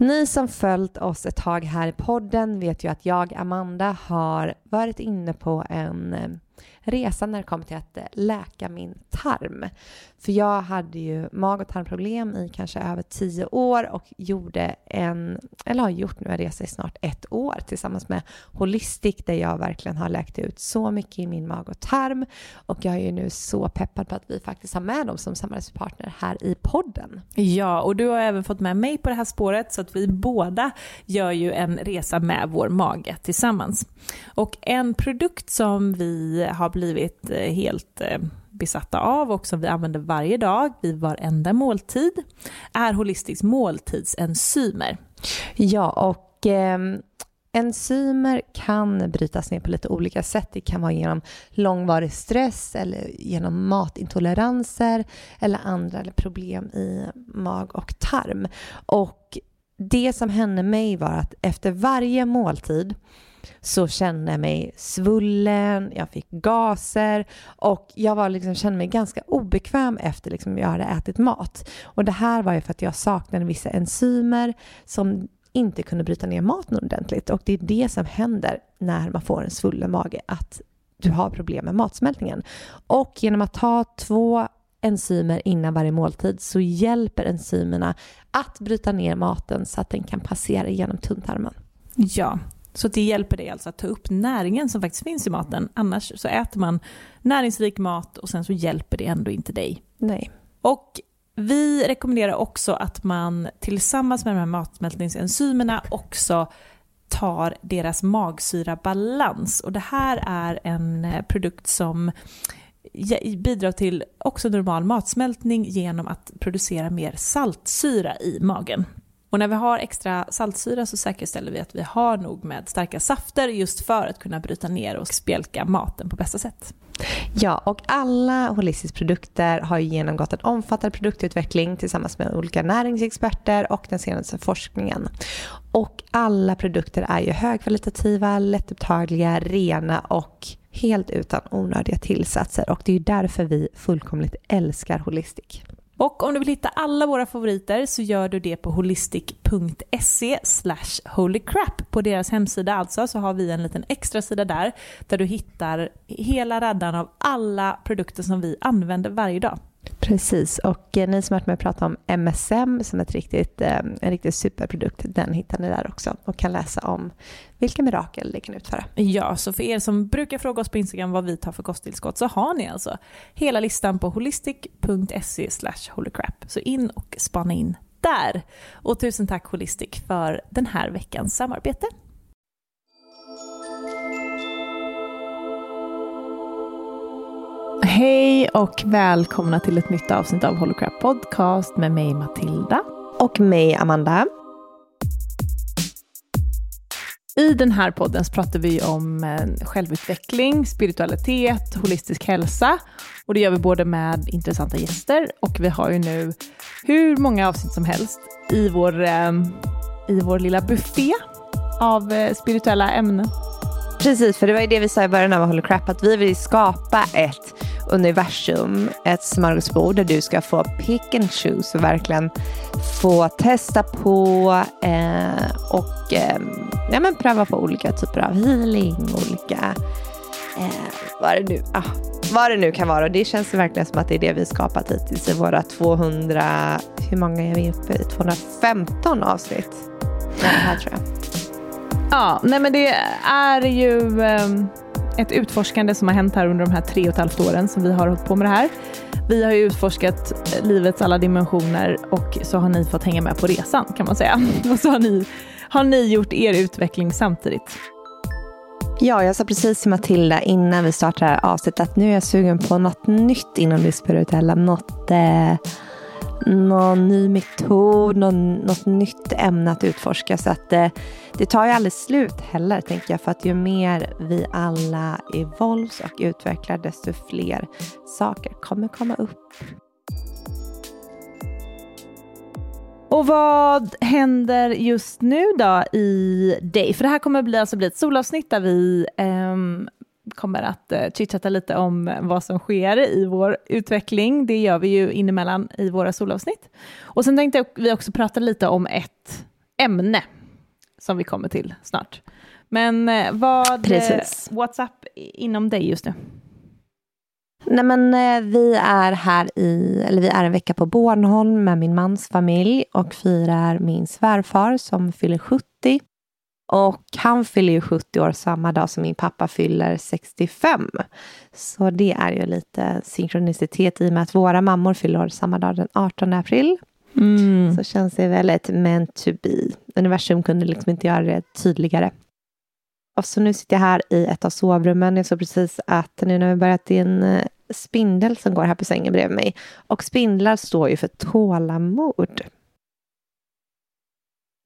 Ni som följt oss ett tag här i podden vet ju att jag, Amanda, har varit inne på en eh, resa när det kom till att eh, läka min tarm. För jag hade ju mag och tarmproblem i kanske över tio år och gjorde en, eller har gjort nu en resa i snart ett år tillsammans med Holistic där jag verkligen har läkt ut så mycket i min mag och tarm. Och jag är ju nu så peppad på att vi faktiskt har med dem som samarbetspartner här i podden. Ja, och du har även fått med mig på det här spåret så att vi båda gör ju en resa med vår mage tillsammans. Och en produkt som vi har blivit eh, helt eh, besatta av och som vi använder varje dag vid varenda måltid är Holistics måltidsenzymer. Ja, och eh, enzymer kan brytas ner på lite olika sätt. Det kan vara genom långvarig stress eller genom matintoleranser eller andra problem i mag och tarm. Och det som hände mig var att efter varje måltid så kände jag mig svullen, jag fick gaser och jag var liksom, kände mig ganska obekväm efter liksom jag hade ätit mat. Och det här var ju för att jag saknade vissa enzymer som inte kunde bryta ner maten ordentligt. Och det är det som händer när man får en svullen mage, att du har problem med matsmältningen. Och genom att ta två enzymer innan varje måltid så hjälper enzymerna att bryta ner maten så att den kan passera genom tunntarmen. Ja, så det hjälper dig alltså att ta upp näringen som faktiskt finns i maten. Annars så äter man näringsrik mat och sen så hjälper det ändå inte dig. Nej. Och vi rekommenderar också att man tillsammans med de här matsmältningsenzymerna också tar deras magsyrabalans. Och det här är en eh, produkt som bidrar till också normal matsmältning genom att producera mer saltsyra i magen. Och när vi har extra saltsyra så säkerställer vi att vi har nog med starka safter just för att kunna bryta ner och spjälka maten på bästa sätt. Ja, och alla Holistics produkter har genomgått en omfattande produktutveckling tillsammans med olika näringsexperter och den senaste forskningen. Och alla produkter är ju högkvalitativa, lättupptagliga, rena och helt utan onödiga tillsatser och det är ju därför vi fullkomligt älskar Holistic. Och om du vill hitta alla våra favoriter så gör du det på holistic.se holycrap. På deras hemsida alltså så har vi en liten extra sida där där du hittar hela raddan av alla produkter som vi använder varje dag. Precis, och eh, ni som har hört mig prata om MSM som ett riktigt, eh, en riktigt superprodukt, den hittar ni där också och kan läsa om vilka mirakel det kan utföra. Ja, så för er som brukar fråga oss på Instagram vad vi tar för kosttillskott så har ni alltså hela listan på holistic.se holycrap. Så in och spana in där. Och tusen tack Holistic för den här veckans samarbete. Hej och välkomna till ett nytt avsnitt av Holocrap Podcast med mig Matilda. Och mig Amanda. I den här podden så pratar vi om eh, självutveckling, spiritualitet, holistisk hälsa. Och det gör vi både med intressanta gäster och vi har ju nu hur många avsnitt som helst i vår, eh, i vår lilla buffé av eh, spirituella ämnen. Precis, för det var ju det vi sa i början av Holy Crap, att vi vill skapa ett universum, ett smörgåsbord där du ska få pick and choose och verkligen få testa på eh, och eh, ja, men pröva på olika typer av healing, olika eh, vad, det nu, ah, vad det nu kan vara. Det känns verkligen som att det är det vi skapat hittills i våra 200, hur många är vi uppe i? 215 avsnitt. Det här tror jag. Ja, nej men det är ju ehm, ett utforskande som har hänt här under de här tre och ett halvt åren som vi har hållit på med det här. Vi har ju utforskat eh, livets alla dimensioner och så har ni fått hänga med på resan kan man säga. Och så har ni, har ni gjort er utveckling samtidigt. Ja, jag sa precis till Matilda innan vi startade det här avsnittet att nu är jag sugen på något nytt inom det spirituella. Något, eh, någon ny metod, någon, något nytt ämne att utforska. Så att det, det tar ju aldrig slut heller, tänker jag. För att ju mer vi alla evolves och utvecklar, desto fler saker kommer komma upp. Och vad händer just nu då i dig? För det här kommer bli, alltså bli ett solavsnitt där vi um, kommer att uh, chitchatta lite om vad som sker i vår utveckling. Det gör vi ju inemellan i våra solavsnitt. Och sen tänkte vi också prata lite om ett ämne som vi kommer till snart. Men uh, vad, Precis. what's up inom dig just nu? Nej, men, eh, vi är här i, eller vi är en vecka på Bornholm med min mans familj och firar min svärfar som fyller 70. Och han fyller ju 70 år samma dag som min pappa fyller 65. Så det är ju lite synkronicitet i och med att våra mammor fyller år samma dag den 18 april. Mm. Så känns det väldigt meant to be. Universum kunde liksom inte göra det tydligare. Och så nu sitter jag här i ett av sovrummen. Jag såg precis att nu när vi börjat, det är en eh, spindel som går här på sängen bredvid mig. Och spindlar står ju för tålamod.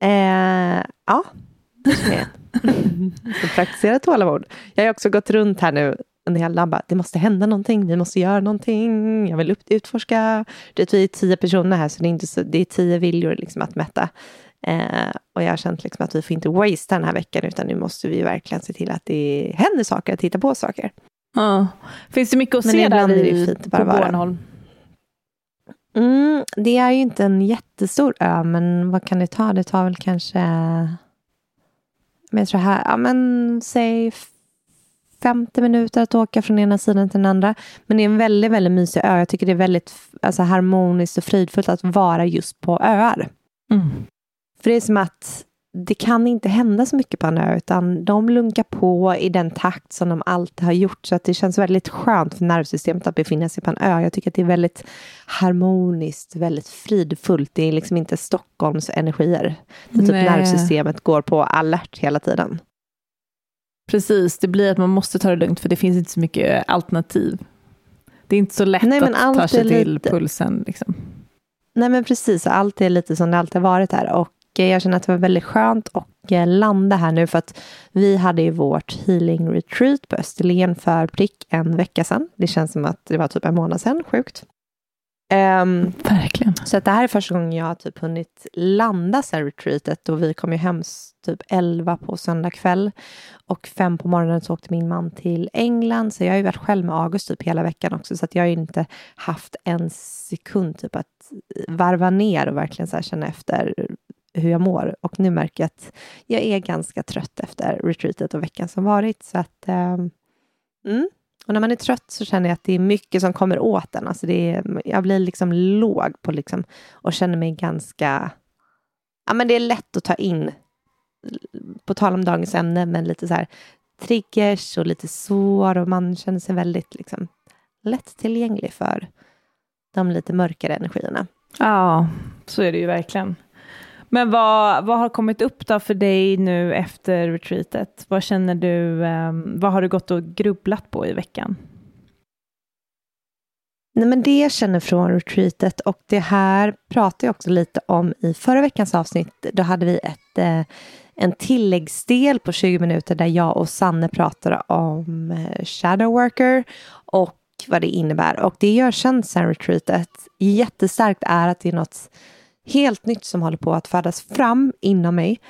Eh, ja, praktisera tålamod. Jag har också gått runt här nu under hela bara, det måste hända någonting, vi måste göra någonting, jag vill ut, utforska. Det vi är tio personer här, så det är, inte så, det är tio viljor liksom att mätta. Eh, och jag har känt liksom att vi får inte waste den här veckan, utan nu måste vi verkligen se till att det händer saker, att titta på saker. Ja. Finns det mycket att Men se där är det i, ju fint på. Bornholm? Mm, det är ju inte en jättestor ö, men vad kan det ta? Det tar väl kanske... Jag tror här, ja men säg 50 minuter att åka från ena sidan till den andra. Men det är en väldigt, väldigt mysig ö. Jag tycker det är väldigt alltså, harmoniskt och fridfullt att vara just på öar. Mm. För det är som att det kan inte hända så mycket på en ö, utan de lunkar på i den takt som de alltid har gjort. Så att det känns väldigt skönt för nervsystemet att befinna sig på en ö. Jag tycker att det är väldigt harmoniskt, väldigt fridfullt. Det är liksom inte Stockholms energier. Där typ nervsystemet går på alert hela tiden. Precis, det blir att man måste ta det lugnt för det finns inte så mycket alternativ. Det är inte så lätt Nej, att ta sig till lite- pulsen. Liksom. Nej men precis, allt är lite som det alltid varit här. Och jag känner att det var väldigt skönt att eh, landa här nu för att vi hade ju vårt healing retreat på Österlen för prick en vecka sedan. Det känns som att det var typ en månad sedan, sjukt. Ehm, Verkligen. så att det här är första gången jag har typ hunnit landa sen retreatet och vi kom ju hem typ 11 på söndag kväll och fem på morgonen så åkte min man till England så jag har ju varit själv med August typ hela veckan också så att jag har inte haft en sekund typ att varva ner och verkligen så känna efter hur jag mår och nu märker jag att jag är ganska trött efter retreatet och veckan som varit så att eh, mm. Och när man är trött så känner jag att det är mycket som kommer åt en. Alltså det är, jag blir liksom låg på liksom, och känner mig ganska... Ja, men det är lätt att ta in, på tal om dagens ämne, men lite så här triggers och lite sår och man känner sig väldigt liksom, lättillgänglig för de lite mörkare energierna. Ja, så är det ju verkligen. Men vad, vad har kommit upp då för dig nu efter retreatet? Vad känner du, ehm, vad har du gått och grubblat på i veckan? Nej, men det jag känner från retreatet och det här pratade jag också lite om i förra veckans avsnitt. Då hade vi ett, eh, en tilläggsdel på 20 minuter där jag och Sanne pratade om eh, shadow worker och vad det innebär. Och det jag känner känt sen retreatet jättestarkt är att det är något helt nytt som håller på att födas fram inom mig.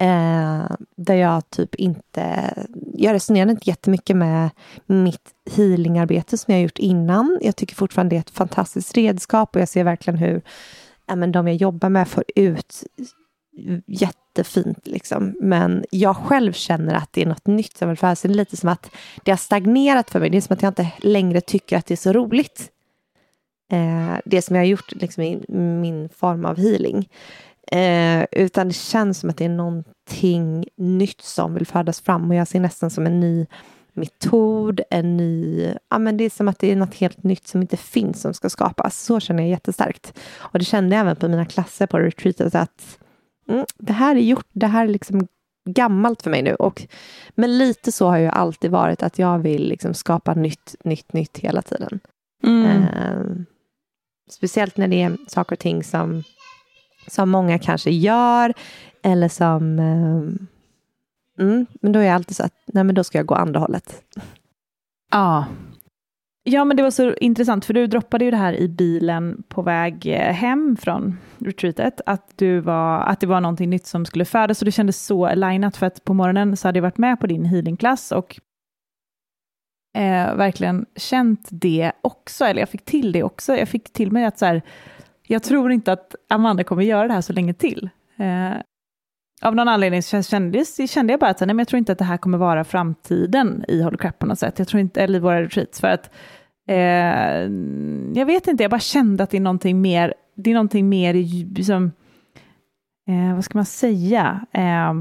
Eh, där jag typ inte, jag resonerar inte jättemycket med mitt healingarbete som jag gjort innan. Jag tycker fortfarande det är ett fantastiskt redskap och jag ser verkligen hur ja, men de jag jobbar med får ut jättefint liksom. Men jag själv känner att det är något nytt som vill. Det är lite som att det har stagnerat för mig. Det är som att jag inte längre tycker att det är så roligt. Eh, det som jag har gjort liksom, i min form av healing. Eh, utan det känns som att det är någonting nytt som vill födas fram och jag ser nästan som en ny metod, en ny... Ja, men det är som att det är något helt nytt som inte finns som ska skapas. Så känner jag jättestarkt. Och det kände jag även på mina klasser på retreatet att mm, det här är gjort, det här är liksom gammalt för mig nu. Och, men lite så har jag alltid varit, att jag vill liksom skapa nytt, nytt, nytt hela tiden. Mm. Eh, speciellt när det är saker och ting som, som många kanske gör eller som... Eh, mm, men då är jag alltid så att, nej men då ska jag gå andra hållet. Ja. Ja, men det var så intressant, för du droppade ju det här i bilen på väg eh, hem från retreatet, att, du var, att det var någonting nytt som skulle födas, och det kändes så alignat, för att på morgonen så hade jag varit med på din healingklass, och eh, verkligen känt det också, eller jag fick till det också. Jag fick till mig att så här, jag tror inte att Amanda kommer göra det här så länge till. Eh, av någon anledning så kände, kände jag bara att nej, men jag tror inte att det här kommer vara framtiden i Holy Crap på något sätt. Jag tror inte, eller i våra retreats, för att eh, jag vet inte, jag bara kände att det är någonting mer, det är någonting mer liksom, eh, vad ska man säga, eh,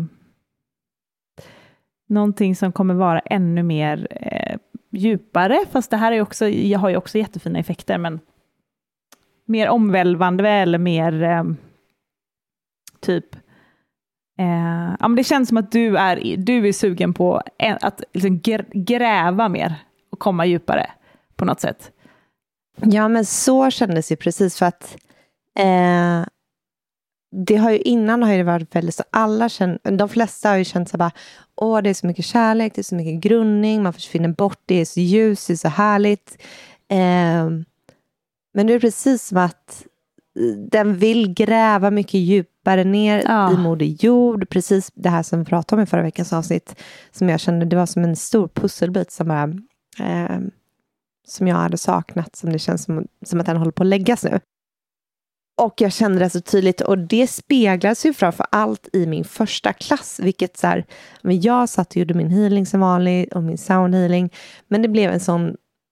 någonting som kommer vara ännu mer eh, djupare, fast det här är också, jag har ju också jättefina effekter, men mer omvälvande eller mer eh, typ Eh, ja, men det känns som att du är, du är sugen på en, att liksom gräva mer och komma djupare på något sätt. Ja, men så kändes det precis för att eh, det har ju innan har det varit väldigt så alla känner, de flesta har ju känt så bara, åh det är så mycket kärlek, det är så mycket grundning, man försvinner bort, det är så ljus, det är så härligt. Eh, men det är precis som att den vill gräva mycket djupare ner ja. i Moder Jord. Precis det här som vi pratade om i förra veckans avsnitt. Som jag kände, det var som en stor pusselbit som bara... Eh, som jag hade saknat, som det känns som, som att den håller på att läggas nu. Och jag kände det så tydligt och det speglas ju framför allt i min första klass, vilket så här, men jag satt och gjorde min healing som vanligt och min sound healing, men det blev en sån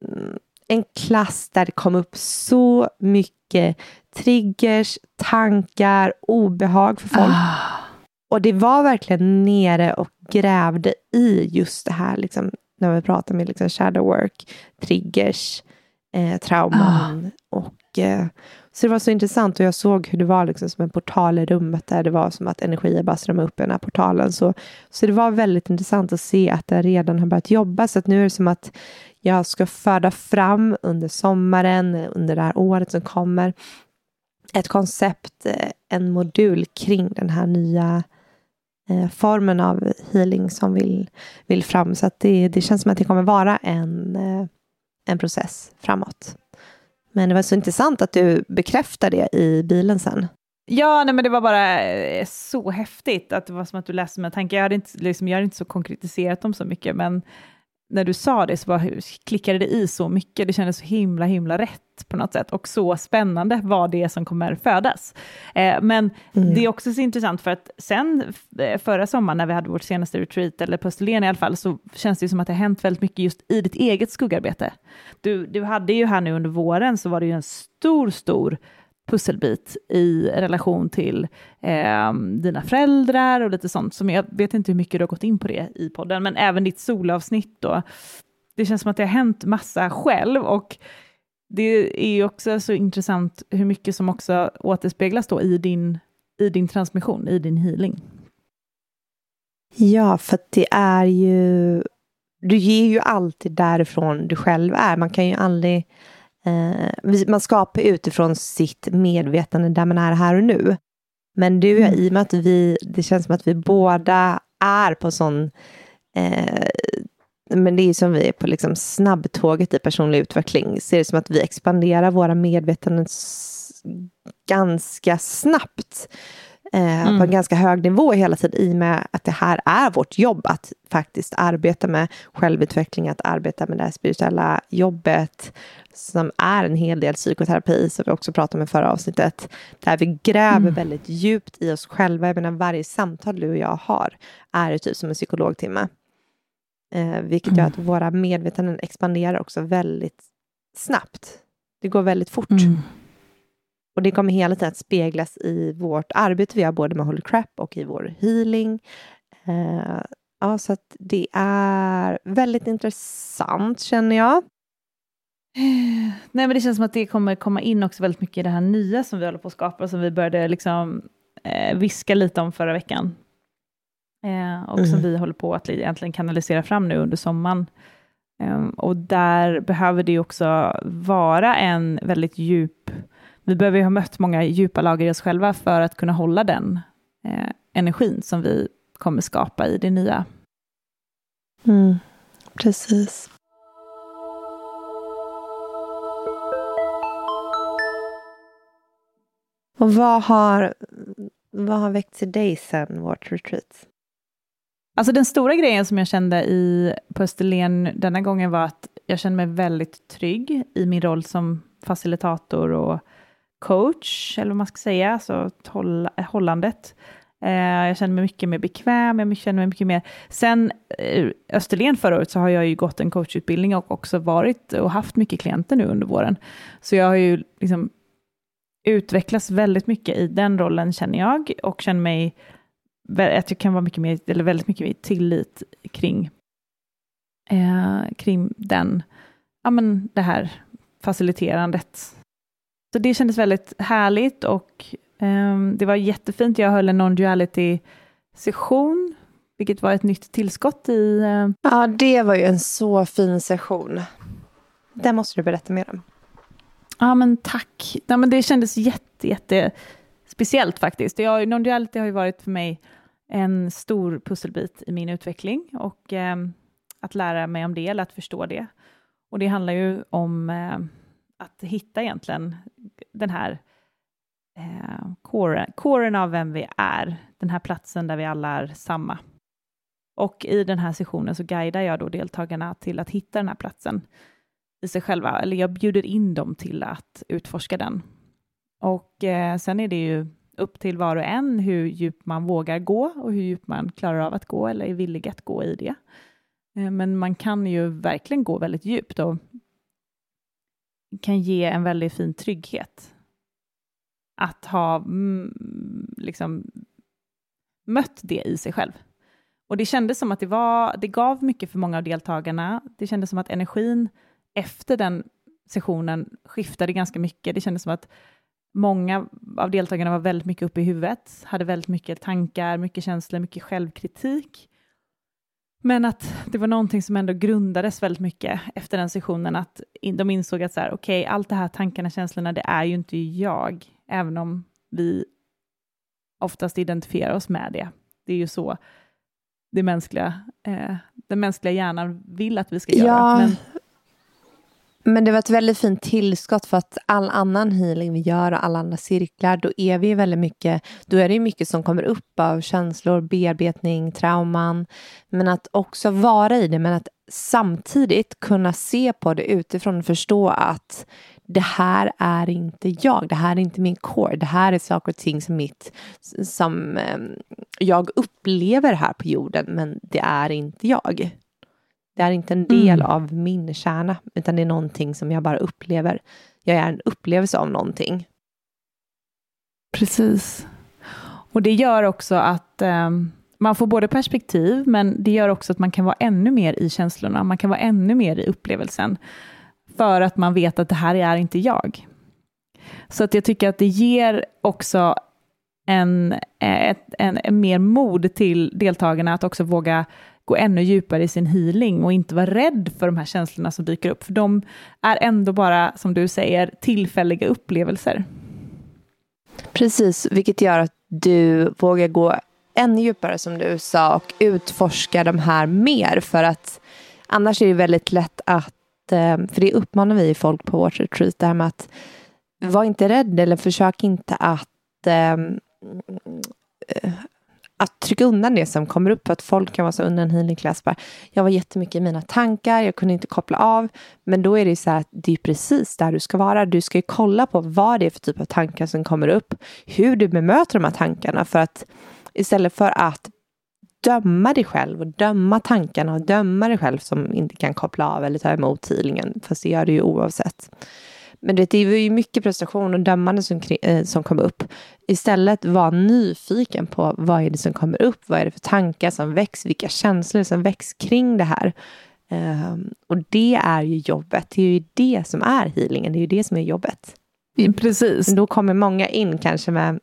mm, en klass där det kom upp så mycket triggers, tankar, obehag för folk. Ah. Och det var verkligen nere och grävde i just det här, liksom, när vi pratar med liksom shadow work, triggers, eh, trauman. Ah. Och, eh, så det var så intressant och jag såg hur det var liksom som en portal i rummet där det var som att energier bara strömmade upp i den här portalen. Så, så det var väldigt intressant att se att det redan har börjat jobba. Så att nu är det som att jag ska föda fram under sommaren, under det här året som kommer, ett koncept, eh, en modul kring den här nya eh, formen av healing som vill, vill fram. Så att det, det känns som att det kommer vara en, eh, en process framåt. Men det var så intressant att du bekräftade det i bilen sen. Ja, nej, men det var bara eh, så häftigt att det var som att du läste mina tankar. Jag hade inte, liksom, jag hade inte så konkretiserat dem så mycket, men när du sa det så bara klickade det i så mycket. Det kändes så himla, himla rätt på något sätt och så spännande vad det är som kommer födas. Eh, men mm. det är också så intressant för att sen eh, förra sommaren när vi hade vårt senaste retreat, eller på Österlen i alla fall, så känns det som att det har hänt väldigt mycket just i ditt eget skuggarbete. Du, du hade ju här nu under våren så var det ju en stor, stor pusselbit i relation till eh, dina föräldrar och lite sånt. Som jag vet inte hur mycket du har gått in på det i podden, men även ditt solavsnitt. Då. Det känns som att det har hänt massa själv och det är också så intressant hur mycket som också återspeglas då i din, i din transmission, i din healing. Ja, för det är ju... Du ger ju alltid därifrån du själv är. Man kan ju aldrig Eh, man skapar utifrån sitt medvetande där man är här och nu. Men du, mm. i och med att vi, det känns som att vi båda är på sån eh, men det är som vi är på liksom snabbtåget i personlig utveckling. Ser det som att vi expanderar våra medvetanden ganska snabbt eh, mm. på en ganska hög nivå hela tiden i och med att det här är vårt jobb att faktiskt arbeta med självutveckling, att arbeta med det här spirituella jobbet som är en hel del psykoterapi som vi också pratade om i förra avsnittet där vi gräver mm. väldigt djupt i oss själva. Jag menar, varje samtal du och jag har är typ som en psykologtimme. Eh, vilket gör att mm. våra medvetanden expanderar också väldigt snabbt. Det går väldigt fort. Mm. Och det kommer hela tiden att speglas i vårt arbete vi har både med Holy Crap och i vår healing. Eh, ja, så att det är väldigt intressant känner jag. Nej, men det känns som att det kommer komma in också väldigt mycket i det här nya som vi håller på att skapa, som vi började liksom eh, viska lite om förra veckan. Eh, och mm. som vi håller på att egentligen kanalisera fram nu under sommaren. Eh, och där behöver det också vara en väldigt djup vi behöver ju ha mött många djupa lager i oss själva för att kunna hålla den eh, energin som vi kommer skapa i det nya. Mm, precis. Och vad har, vad har väckts i dig sen vårt retreat? Alltså den stora grejen som jag kände i, på Österlen denna gången var att jag kände mig väldigt trygg i min roll som facilitator och coach, eller vad man ska säga, alltså hållandet. Eh, jag känner mig mycket mer bekväm, jag känner mig mycket mer... Sen eh, Österlen förra året så har jag ju gått en coachutbildning och också varit och haft mycket klienter nu under våren. Så jag har ju liksom utvecklats väldigt mycket i den rollen känner jag och känner mig att jag kan vara mycket mer, eller väldigt mycket mer tillit kring, eh, kring den, ja men det här faciliterandet. Så det kändes väldigt härligt och eh, det var jättefint. Jag höll en non-duality session, vilket var ett nytt tillskott i... Eh... Ja, det var ju en så fin session. Det måste du berätta mer om. Ja, men tack. Ja, men det kändes jätte, jätte speciellt faktiskt. Jag, non-duality har ju varit för mig en stor pusselbit i min utveckling och eh, att lära mig om det, eller att förstå det. Och det handlar ju om eh, att hitta egentligen den här eh, coren, av vem vi är, den här platsen där vi alla är samma. Och i den här sessionen så guidar jag då deltagarna till att hitta den här platsen i sig själva, eller jag bjuder in dem till att utforska den. Och eh, sen är det ju upp till var och en hur djupt man vågar gå och hur djupt man klarar av att gå eller är villig att gå i det. Eh, men man kan ju verkligen gå väldigt djupt och kan ge en väldigt fin trygghet. Att ha mm, liksom, mött det i sig själv. Och det kändes som att det, var, det gav mycket för många av deltagarna. Det kändes som att energin efter den sessionen skiftade ganska mycket. Det kändes som att många av deltagarna var väldigt mycket uppe i huvudet, hade väldigt mycket tankar, mycket känslor, mycket självkritik. Men att det var någonting som ändå grundades väldigt mycket efter den sessionen, att de insåg att så här, okej, okay, allt det här tankarna, känslorna, det är ju inte jag, även om vi oftast identifierar oss med det. Det är ju så det mänskliga, eh, den mänskliga hjärnan vill att vi ska ja, göra. Men men det var ett väldigt fint tillskott för att all annan healing vi gör och alla andra cirklar, då är vi väldigt mycket, då är det mycket som kommer upp av känslor, bearbetning, trauman. Men att också vara i det, men att samtidigt kunna se på det utifrån och förstå att det här är inte jag, det här är inte min core, det här är saker och ting som, mitt, som eh, jag upplever här på jorden, men det är inte jag. Det är inte en del mm. av min kärna, utan det är någonting som jag bara upplever. Jag är en upplevelse av någonting. Precis. Och det gör också att eh, man får både perspektiv, men det gör också att man kan vara ännu mer i känslorna, man kan vara ännu mer i upplevelsen, för att man vet att det här är inte jag. Så att jag tycker att det ger också en, ett, en, en mer mod till deltagarna att också våga gå ännu djupare i sin healing och inte vara rädd för de här känslorna som dyker upp, för de är ändå bara, som du säger, tillfälliga upplevelser. Precis, vilket gör att du vågar gå ännu djupare som du sa och utforska de här mer för att annars är det väldigt lätt att, eh, för det uppmanar vi folk på vårt retreat, det här med att var inte rädd eller försök inte att eh, att trycka undan det som kommer upp, att folk kan vara så under en healing class, bara, jag var jättemycket i mina tankar, jag kunde inte koppla av, men då är det så här att det är precis där du ska vara. Du ska ju kolla på vad det är för typ av tankar som kommer upp, hur du bemöter de här tankarna, för att istället för att döma dig själv och döma tankarna och döma dig själv som inte kan koppla av eller ta emot healingen, fast det gör du ju oavsett men det, det var ju mycket prestation och dömande som, eh, som kom upp. Istället var nyfiken på vad är det som kommer upp? Vad är det för tankar som väcks? Vilka känslor som väcks kring det här? Um, och det är ju jobbet. Det är ju det som är healingen. Det är ju det som är jobbet. Precis. Då kommer många in kanske med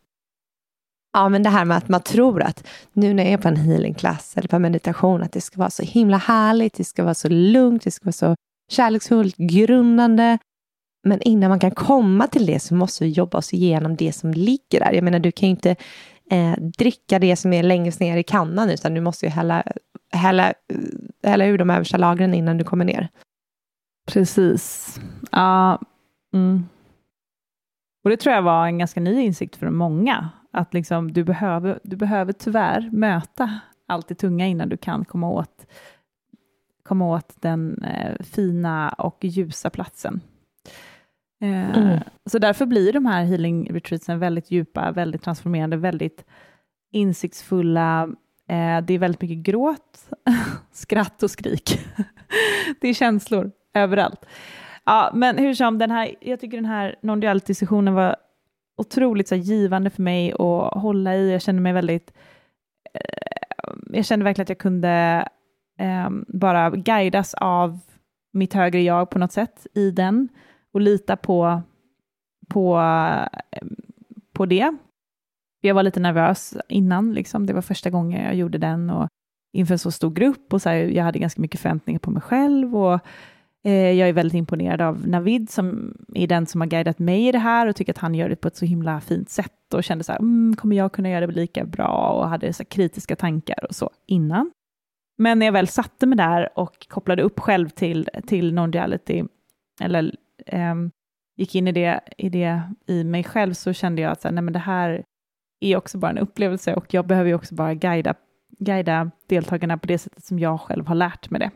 Ja, men det här med att man tror att nu när jag är på en healingklass eller på meditation att det ska vara så himla härligt, det ska vara så lugnt, det ska vara så kärleksfullt, grundande men innan man kan komma till det så måste vi jobba oss igenom det som ligger där. Jag menar, du kan ju inte eh, dricka det som är längst ner i kannan, utan du måste ju hälla, hälla, eh, hälla ur de översta lagren innan du kommer ner. Precis. Ja. Mm. Och det tror jag var en ganska ny insikt för många, att liksom, du, behöver, du behöver tyvärr möta allt det tunga innan du kan komma åt, komma åt den eh, fina och ljusa platsen. Eh, mm. Så därför blir de här healing retreatsen väldigt djupa, väldigt transformerande, väldigt insiktsfulla. Eh, det är väldigt mycket gråt, skratt och skrik. det är känslor överallt. Ja, men hur som, den här, jag tycker den här non-duality-sessionen var otroligt så här, givande för mig att hålla i. Jag kände mig väldigt... Eh, jag kände verkligen att jag kunde bara guidas av mitt högre jag på något sätt i den och lita på, på, på det. Jag var lite nervös innan, liksom. det var första gången jag gjorde den och inför en så stor grupp och så här, jag hade ganska mycket förväntningar på mig själv och eh, jag är väldigt imponerad av Navid som är den som har guidat mig i det här och tycker att han gör det på ett så himla fint sätt och kände så här, mm, kommer jag kunna göra det lika bra och hade så kritiska tankar och så innan. Men när jag väl satte mig där och kopplade upp själv till, till non-reality, eller eh, gick in i det, i det i mig själv, så kände jag att så här, nej, men det här är också bara en upplevelse och jag behöver ju också bara guida, guida deltagarna på det sättet som jag själv har lärt mig det.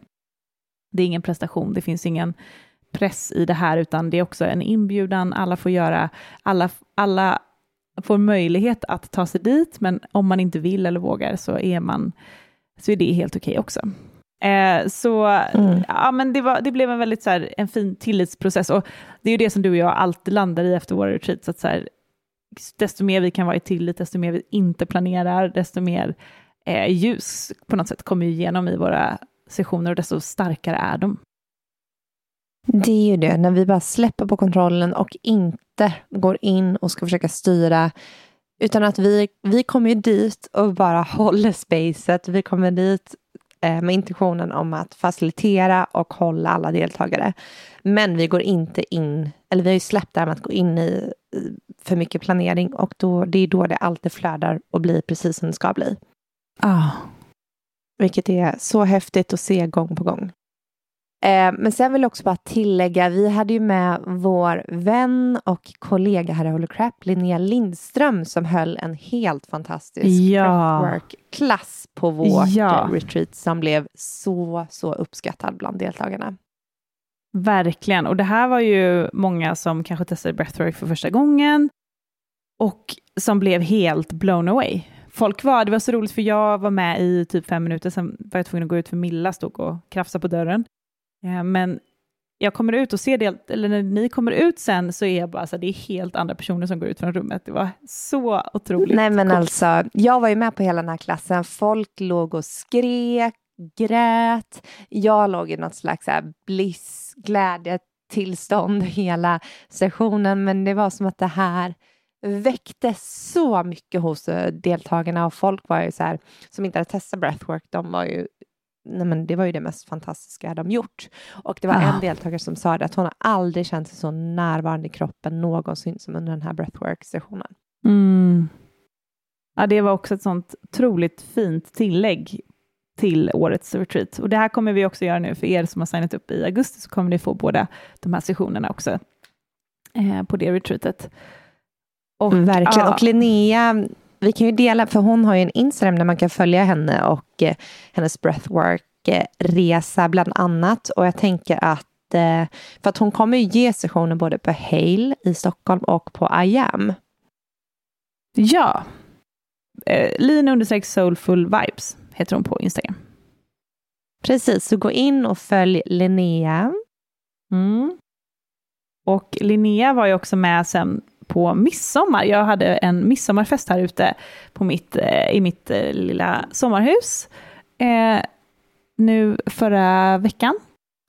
Det är ingen prestation, det finns ingen press i det här, utan det är också en inbjudan, alla får göra, alla, alla får möjlighet att ta sig dit, men om man inte vill eller vågar så är, man, så är det helt okej okay också. Eh, så mm. ja, men det, var, det blev en väldigt så här, en fin tillitsprocess och det är ju det som du och jag alltid landar i efter våra retreats, att så här, desto mer vi kan vara i tillit, desto mer vi inte planerar, desto mer eh, ljus på något sätt kommer igenom i våra sessioner och desto starkare är de. Det är ju det, när vi bara släpper på kontrollen och inte går in och ska försöka styra utan att vi, vi kommer ju dit och bara håller spacet. Vi kommer dit med intentionen om att facilitera och hålla alla deltagare. Men vi går inte in, eller vi har ju släppt det här med att gå in i för mycket planering och då, det är då det alltid flödar och blir precis som det ska bli. Ah. Vilket är så häftigt att se gång på gång. Eh, men sen vill jag också bara tillägga, vi hade ju med vår vän och kollega här i Holy Crap, Linnea Lindström, som höll en helt fantastisk ja. klass på vårt ja. retreat som blev så, så uppskattad bland deltagarna. Verkligen, och det här var ju många som kanske testade breathwork för första gången och som blev helt blown away. Folk var, det var så roligt för jag var med i typ fem minuter, sen var jag tvungen att gå ut för Milla stod och krafsade på dörren. Eh, men jag kommer ut och ser det, eller när ni kommer ut sen så är jag bara så det är helt andra personer som går ut från rummet. Det var så otroligt Nej men coolt. alltså, jag var ju med på hela den här klassen. Folk låg och skrek, grät. Jag låg i något slags här bliss, glädjetillstånd hela sessionen, men det var som att det här väckte så mycket hos eh, deltagarna och folk var ju så här, som inte hade testat breathwork, de var ju nej men det var ju det mest fantastiska de gjort. Och det var ah. en deltagare som sa det, att hon har aldrig känt sig så närvarande i kroppen någonsin som under den här breathwork-sessionen. Mm. Ja, det var också ett sånt otroligt fint tillägg till årets retreat. Och det här kommer vi också göra nu för er som har signat upp i augusti, så kommer ni få båda de här sessionerna också eh, på det retreatet. Och, Verkligen. Ja. Och Linnea vi kan ju dela, för hon har ju en Instagram där man kan följa henne och eh, hennes breathwork-resa bland annat. Och jag tänker att, eh, för att hon kommer ju ge sessioner både på Hale i Stockholm och på I am. Ja. Eh, Lina understreck soulful vibes heter hon på Instagram. Precis, så gå in och följ Linnea. Mm. Och Linnea var ju också med sen på midsommar. Jag hade en midsommarfest här ute på mitt, eh, i mitt eh, lilla sommarhus eh, nu förra veckan.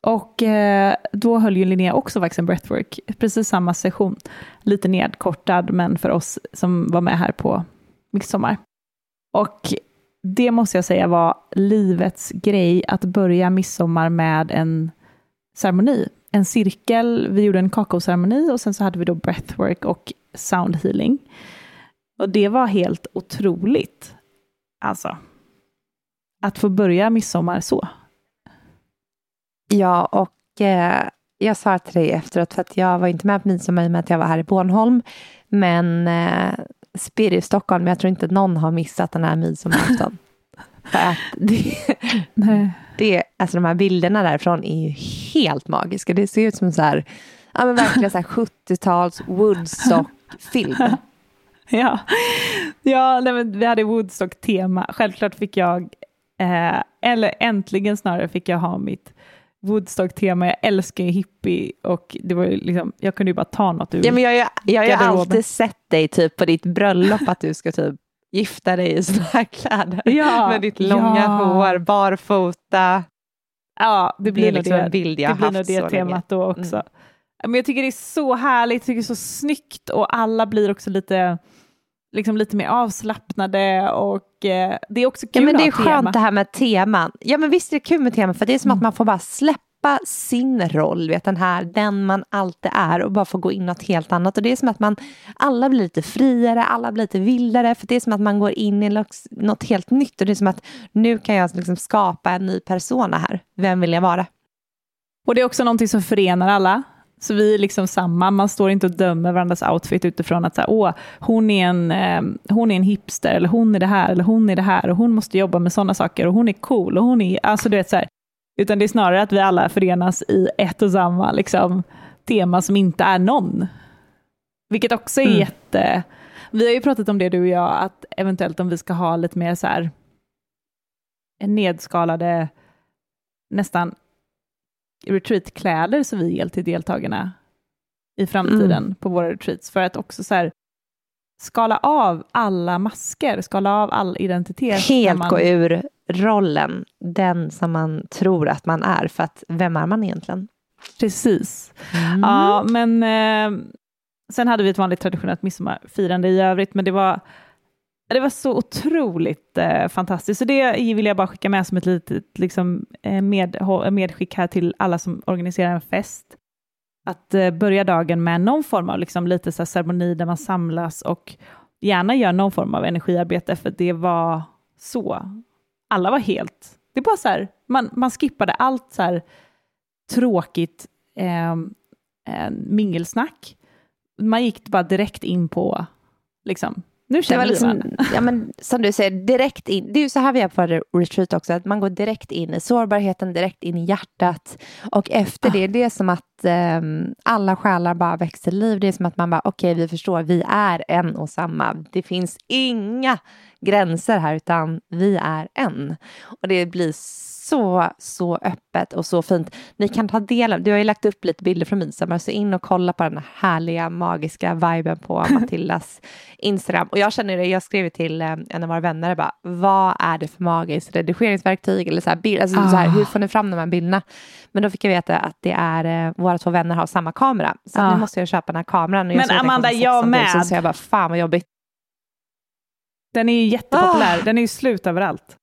Och eh, då höll ju Linnea också faktiskt en breathwork, precis samma session. Lite nedkortad, men för oss som var med här på midsommar. Och det måste jag säga var livets grej, att börja midsommar med en ceremoni en cirkel, vi gjorde en kakaoceremoni och sen så hade vi då breathwork och sound healing. Och det var helt otroligt. Alltså, att få börja midsommar så. Ja, och eh, jag sa till dig efteråt, för att jag var inte med på midsommar i och med att jag var här i Bornholm. Men eh, Spir i Stockholm, men jag tror inte någon har missat den här midsommarafton. det, det, alltså de här bilderna därifrån är ju helt magiska. Det ser ut som så här, ja men verkligen så här 70-tals Woodstock-film. Ja, ja nej, men vi hade Woodstock-tema. Självklart fick jag, eh, eller äntligen snarare fick jag ha mitt Woodstock-tema. Jag älskar ju hippie och det var liksom, jag kunde ju bara ta något ur ja, men Jag, jag, jag har ju alltid sett dig typ på ditt bröllop att du ska typ gifta dig i sådana här kläder. Ja, med ditt långa ja. hår, barfota. Ja, det blir det är liksom det, en bild jag det blir nog det temat länge. då också. Mm. Men jag tycker det är så härligt, jag tycker det är så snyggt och alla blir också lite, liksom lite mer avslappnade och eh, det är också Ja, kul men det är att ha tema. skönt det här med teman. Ja, men visst är det kul med teman, för det är som att Mm. man får bara släppa sin roll, vet den här, den man alltid är och bara få gå in något helt annat. Och det är som att man, alla blir lite friare, alla blir lite vildare, för det är som att man går in i något helt nytt och det är som att nu kan jag liksom skapa en ny persona här. Vem vill jag vara? Och det är också någonting som förenar alla. Så vi är liksom samma, man står inte och dömer varandras outfit utifrån att så här, Åh, hon, är en, eh, hon är en hipster, eller hon är det här, eller hon är det här, och hon måste jobba med sådana saker, och hon är cool, och hon är, alltså du vet så här, utan det är snarare att vi alla förenas i ett och samma liksom, tema som inte är någon. Vilket också är Mm. jätte, vi har ju pratat om det du och jag, att eventuellt om vi ska ha lite mer så här nedskalade, nästan retreatkläder som vi ger till deltagarna i framtiden Mm. på våra retreats, för att också så här, skala av alla masker, skala av all identitet. Helt man- gå ur rollen, den som man tror att man är, för att vem är man egentligen? Precis. Mm. Ja, men eh, sen hade vi ett vanligt traditionellt midsommarfirande i övrigt, men det var, det var så otroligt eh, fantastiskt. Så det vill jag bara skicka med som ett litet liksom, eh, med, medskick här till alla som organiserar en fest. Att eh, börja dagen med någon form av liksom, lite så ceremoni där man samlas och gärna gör någon form av energiarbete, för det var så. Alla var helt... Det var bara så här, man, man skippade allt så här tråkigt eh, eh, mingelsnack. Man gick bara direkt in på, liksom, nu Det känner var vi liksom, ja, men, som du säger, direkt in. Det är ju så här vi är på retreat också, att man går direkt in i sårbarheten, direkt in i hjärtat. Och efter det, det är som att ehm, alla själar bara växer liv. Det är som att man bara, okej, vi förstår, vi är en och samma. Det finns inga gränser här, utan vi är en. Och det blir så, så öppet och så fint. Ni kan ta del av, du har ju lagt upp lite bilder från midsommar, så in och kolla på den här härliga, magiska viben på Matildas Instagram. Och jag känner det, jag skrev till eh, en av våra vänner, bara, vad är det för magiskt redigeringsverktyg? Eller så här, bild, alltså, så här, Ah. hur får ni fram de här bilderna? Men då fick jag veta att det är, eh, våra två vänner har samma kamera. Så Ah. nu måste jag köpa den här kameran. Men Amanda, jag 16 000, med. Så jag bara, fan vad jobbigt. Den är ju jättepopulär, Ah. den är ju slut överallt.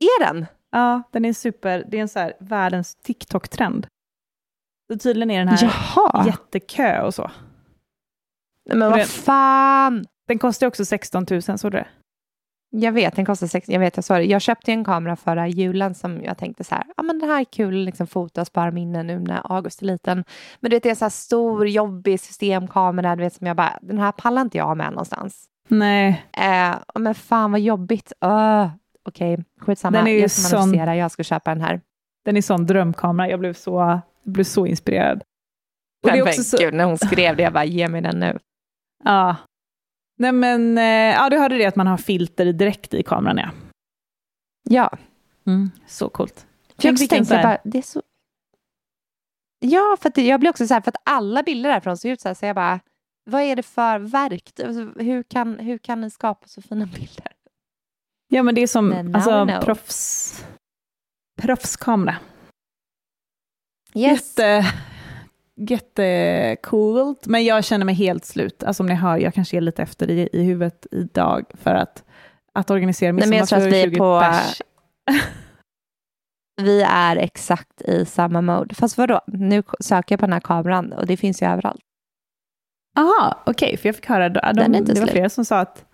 Är den? Ja, den är super, det är en så här världens TikTok-trend. Så tydligen är den här Jaha. jättekö och så. Nej, Men Och vad den- fan. Den kostar också 16 000, såg du det? Jag vet, den kostar sex, jag vet, jag sa det. Jag köpte en kamera förra julen som jag tänkte så här, ja men det här är kul, liksom fota och spara minnen nu när August är liten. Men du vet, det är en så här stor, jobbig systemkamera, du vet, som jag bara, den här pallar inte jag med någonstans. Nej, Eh, men fan vad jobbigt. Uh, Okej, skitsamma. Den är ju jag ska sån- jag ska köpa den här. den är sån drömkamera, jag blev så, jag blev så inspirerad. Och det är också så, gud, när hon skrev det, jag bara, ge mig den nu. ja. Nej men, eh, ja du hörde det att man har filter direkt i kameran ja. Ja, Så coolt. för jag tänkte, bara, det är så... Ja, för det, jag blir också så här, för att alla bilder därifrån ser ut så här, så jag bara, vad är det för verktyg? Alltså, hur, kan, hur kan ni skapa så fina bilder? Ja men det är som alltså, proffs, proffskamera. Yes. Jätte, jättecoolt, men jag känner mig helt slut. Alltså om ni hör, jag kanske är lite efter i, i huvudet idag för att, att organisera Nej, men jag tror att vi är midsommar för på- 20 pers. Vi är exakt i samma mode. Fast vadå? Nu söker jag på den här kameran och det finns ju överallt. Aha, okej, okay, för jag fick höra, de, det var slut. flera som sa att,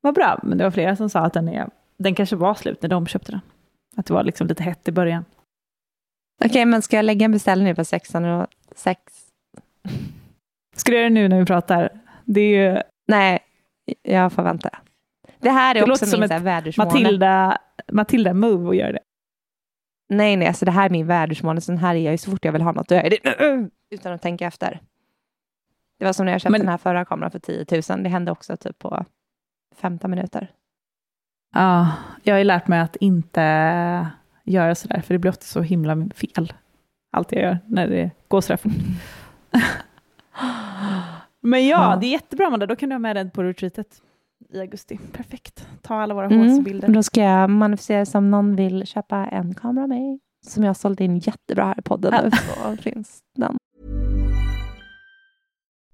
vad bra, men det var flera som sa att den, är, den kanske var slut när de köpte den. Att det var liksom lite hett i början. Okej, okay, men ska jag lägga en beställning på 16 och 6? Ska du göra det nu när vi pratar? Det är ju... Nej, jag får vänta. Det här är det också låter min som ett. Matilda, Matilda move att göra det. Nej, nej, alltså det här är min vädersmåne. Så den här är jag ju så fort jag vill ha något, då jag det utan att tänka efter. Det var som när jag köpte Men- den här förra kameran för 10 000. Det hände också typ på 15 minuter. Ja, jag har ju lärt mig att inte göra sådär, för det blir ofta så himla fel. Allt jag gör när det går sådär fort. Men ja, Ja. det är jättebra Amanda, då kan du ha med den på retreatet i augusti. Perfekt. Ta alla våra Mm. håsbilder. Då ska jag manifestera som någon vill köpa en kamera av mig. Som jag sålt in jättebra här i podden. Ja. Så finns den.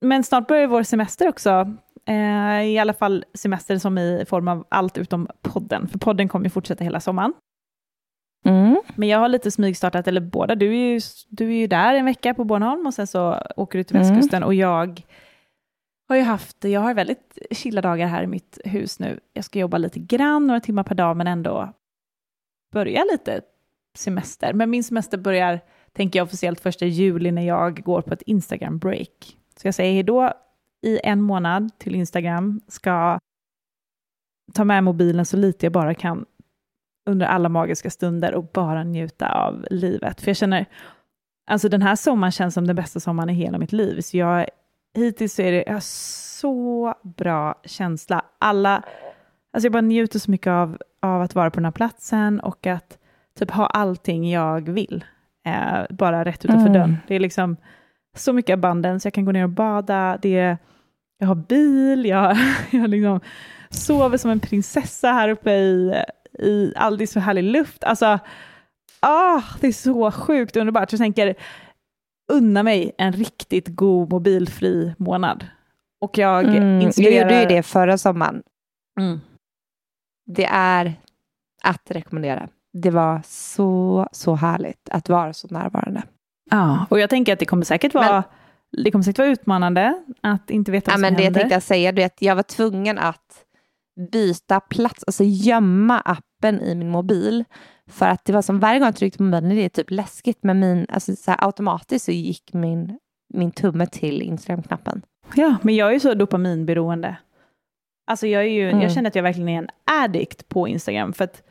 Men snart börjar vår semester också. Eh, I alla fall semester som i form av allt utom podden. För podden kommer ju fortsätta hela sommaren. Mm. Men jag har lite smygstartat, eller båda. Du är ju, du är ju där en vecka på Bornholm och sen så åker du till Mm. västkusten. Och jag har ju haft, jag har väldigt chilla dagar här i mitt hus nu. Jag ska jobba lite grann, några timmar per dag, men ändå börja lite semester. Men min semester börjar, tänker jag officiellt, första juli när jag går på ett Instagram-break. Så jag säger hej då i en månad till Instagram, ska ta med mobilen så lite jag bara kan under alla magiska stunder och bara njuta av livet. För jag känner, alltså den här sommaren känns som den bästa sommaren i hela mitt liv. Så jag, hittills så är det jag har så bra känsla. Alla, alltså jag bara njuter så mycket av, av att vara på den här platsen och att typ ha allting jag vill. Eh, bara rätt utanför Mm. dörren. Det är liksom så mycket abundance. Jag kan gå ner och bada. Det är, jag har bil. Jag, jag liksom sover som en prinsessa här uppe i, i aldrig så härlig luft. Alltså, ah, det är så sjukt underbart. Jag tänker, unna mig en riktigt god mobilfri månad. Och jag Mm. Jag inspirerar... gjorde ju det förra sommaren. Mm. Det är att rekommendera. Det var så, så härligt att vara så närvarande. Ja, och jag tänker att det kommer säkert vara, Men- det kommer säkert vara utmanande att inte veta Ja, vad som men det händer. tänkte jag säga, du vet, jag var tvungen att byta plats, alltså gömma appen i min mobil. För att det var som varje gång jag tryckte på mobilen, det är typ läskigt, men min, alltså, så här, automatiskt så gick min, min tumme till Instagram-knappen. Ja, men jag är ju så dopaminberoende. Alltså jag, är ju, Mm. jag känner att jag verkligen är en addict på Instagram. För att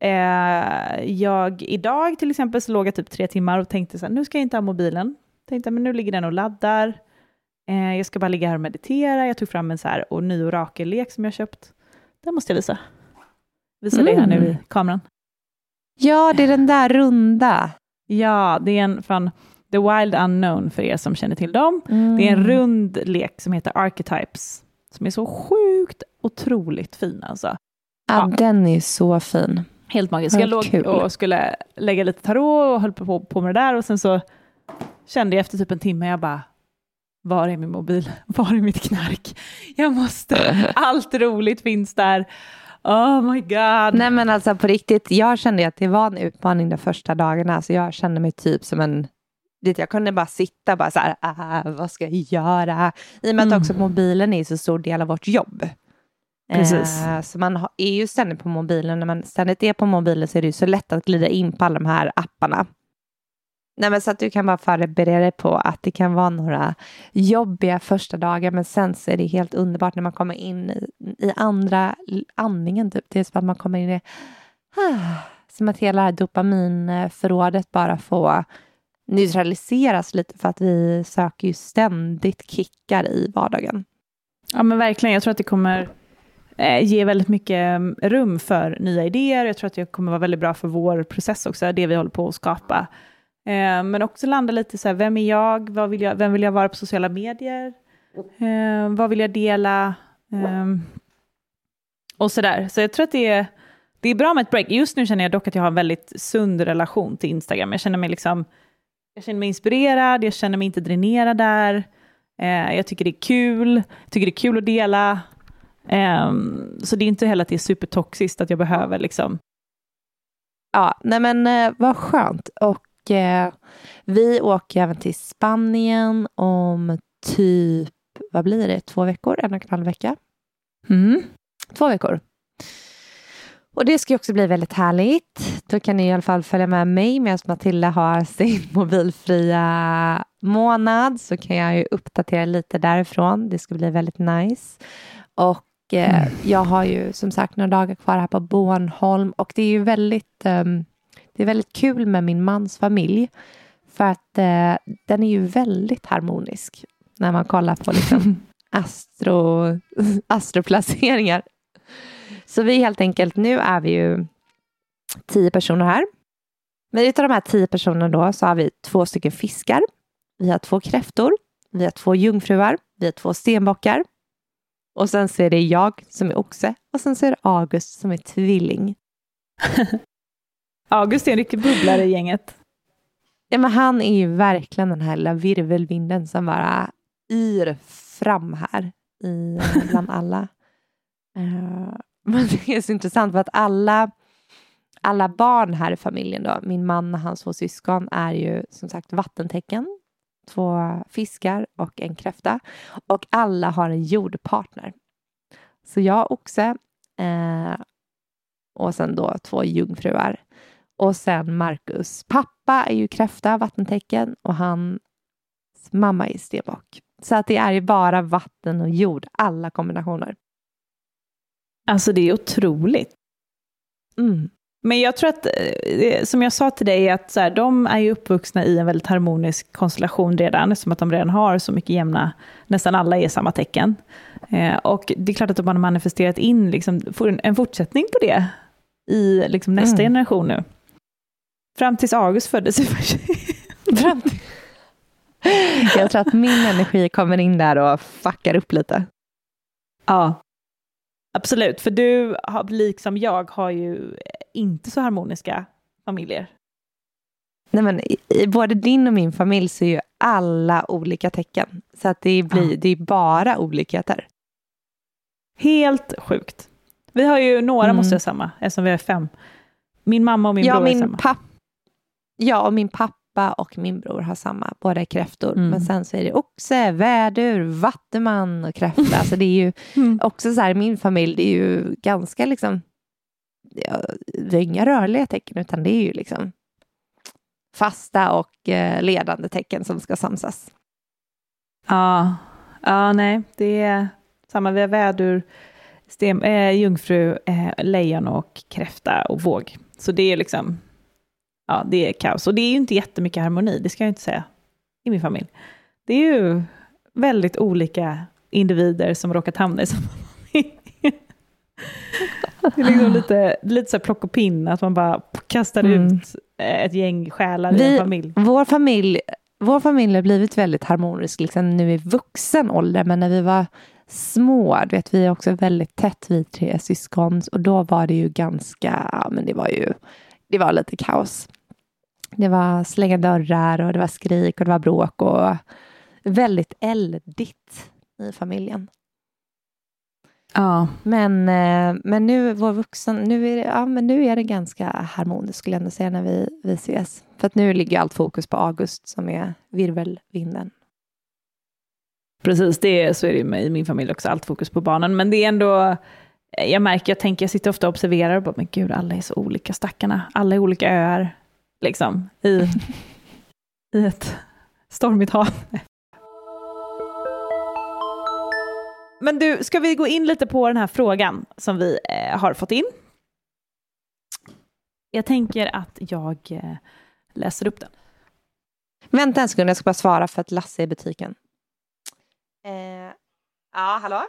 eh, jag idag till exempel så låg jag typ tre timmar och tänkte så här, nu ska jag inte ha mobilen. Tänkte, men nu ligger den och laddar. Eh, jag ska bara ligga här och meditera. Jag tog fram en så här och ny orakellek som jag köpt. Den måste jag visa. Visa det här nu i Mm. kameran. Ja, det är den där runda. Ja, det är en från The Wild Unknown för er som känner till dem. Mm. Det är en rund lek som heter Archetypes, som är så sjukt otroligt fin alltså. Ja, ja. den är så fin. Helt magisk. Jag låg kul. och skulle lägga lite tarot och höll på, på med det där och sen så kände jag efter typ en timme, jag bara, var är min mobil? Var är mitt knark? Jag måste, allt roligt finns där. Oh my god. Nej men alltså på riktigt, jag kände att det var en utmaning de första dagarna. Alltså jag kände mig typ som en jag kunde bara sitta bara så här, ah, vad ska jag göra? I och med mm. att också mobilen är så stor del av vårt jobb. Precis. Eh, så man är ju ständigt på mobilen. När man ständigt är på mobilen så är det ju så lätt att glida in på alla de här apparna. Nej, men så att du kan bara förbereda dig på att det kan vara några jobbiga första dagar men sen så är det helt underbart när man kommer in i, i andra andningen. Typ. Det är som att man kommer in i... Ah, som att hela det här dopaminförrådet bara får neutraliseras lite för att vi söker ju ständigt kickar i vardagen. Ja men verkligen, jag tror att det kommer eh, ge väldigt mycket mm, rum för nya idéer. Jag tror att det kommer vara väldigt bra för vår process också, det vi håller på att skapa. Eh, men också landa lite så här, vem är jag? Vad vill jag? Vem vill jag vara på sociala medier? Eh, vad vill jag dela? Eh, och och sådär. Så jag tror att det är, det är bra med ett break. Just nu känner jag dock att jag har en väldigt sund relation till Instagram. Jag känner mig liksom, jag känner mig inspirerad, jag känner mig inte dränerad där. Eh, jag tycker det är kul, jag tycker det är kul att dela. Um, så det är inte heller att det är supertoxiskt att jag behöver liksom. Ja, nej men eh, vad skönt. Och eh, vi åker även till Spanien om typ, vad blir det, två veckor, en och en halv vecka. Mm. Två veckor. Och det ska också bli väldigt härligt. Då kan ni i alla fall följa med mig medan Matilda har sin mobilfria månad så kan jag ju uppdatera lite därifrån. Det ska bli väldigt nice. Och eh, mm. jag har ju som sagt några dagar kvar här på Bornholm och det är ju väldigt um, det är väldigt kul med min mans familj för att eh, den är ju väldigt harmonisk när man kollar på liksom astro, astroplaceringar. Så vi helt enkelt, nu är vi ju tio personer här. Men utav de här tio personerna då så har vi två stycken fiskar. Vi har två kräftor. Vi har två jungfruar. Vi har två stenbockar. Och sen så är det jag som är oxe och sen så är det August som är tvilling. August är en riktig bubblare i gänget. Ja, men han är ju verkligen den här lilla virvelvinden som bara yr fram här i, bland alla. Uh, men det är så intressant för att alla, alla barn här i familjen, då, min man och hans två syskon, är ju som sagt vattentecken. Två fiskar och en kräfta. Och alla har en jordpartner. Så jag oxe eh, och sen då två jungfruar. Och sen Marcus pappa är ju kräfta, vattentecken, och hans mamma är stenbock. Så att det är ju bara vatten och jord, alla kombinationer. Alltså det är otroligt. Mm. Men jag tror att, eh, som jag sa till dig, att så här, de är ju uppvuxna i en väldigt harmonisk konstellation redan, eftersom att de redan har så mycket jämna, nästan alla är samma tecken. Eh, och det är klart att de har manifesterat in liksom, en fortsättning på det i liksom, nästa mm. generation nu. Fram tills August föddes i Fram till... Jag tror att min energi kommer in där och fuckar upp lite. Ja, absolut. För du, liksom jag, har ju inte så harmoniska familjer. Nej, men i, i både din och min familj så är ju alla olika tecken. Så att det blir ja. det är bara olikheter. Helt sjukt. Vi har ju några mm. måste jag samma, eftersom vi är fem. Min mamma och min ja, bror min är samma. Papp Ja, och min pappa och min bror har samma, båda är kräftor. Mm. Men sen så är det oxe, vädur, vattuman och kräfta. Alltså det är ju mm. också så här, min familj, det är ju ganska liksom, det är inga rörliga tecken, utan det är ju liksom fasta och eh, ledande tecken som ska samsas. Ja, ja nej, det är samma. Vi har vädur, stem, äh, eh, jungfru, äh, lejon och kräfta och våg. Så det är liksom ja, det är kaos. Och det är ju inte jättemycket harmoni, det ska jag inte säga, i min familj. Det är ju väldigt olika individer som råkat hamna i samma. Det är liksom lite, lite så här plock och pinn, att man bara kastar mm. ut ett gäng själar vi, i en familj. Vår familj vår familj har blivit väldigt harmonisk liksom nu i vuxen ålder, men när vi var små, du vet, vi är också väldigt tätt, vi tre syskon, och då var det ju ganska, men det var ju, det var lite kaos. Det var slänga dörrar och det var skrik och det var bråk och väldigt eldigt i familjen. Ja. Men, eh, men nu, vår vuxen, nu är, det, ja, men nu är det ganska harmoniskt skulle jag ändå säga när vi, vi ses. För att nu ligger allt fokus på August som är virvelvinden. Precis, det, så är det i min familj också, allt fokus på barnen. Men det är ändå, jag märker, jag tänker, jag sitter ofta och observerar och bara, men gud, alla är så olika, stackarna. Alla är olika öar, liksom, i, i ett stormigt hav. Men du, ska vi gå in lite på den här frågan som vi eh, har fått in? Jag tänker att jag eh, läser upp den. Vänta en sekund, jag ska bara svara för att Lasse är i butiken. Eh, ja, hallå?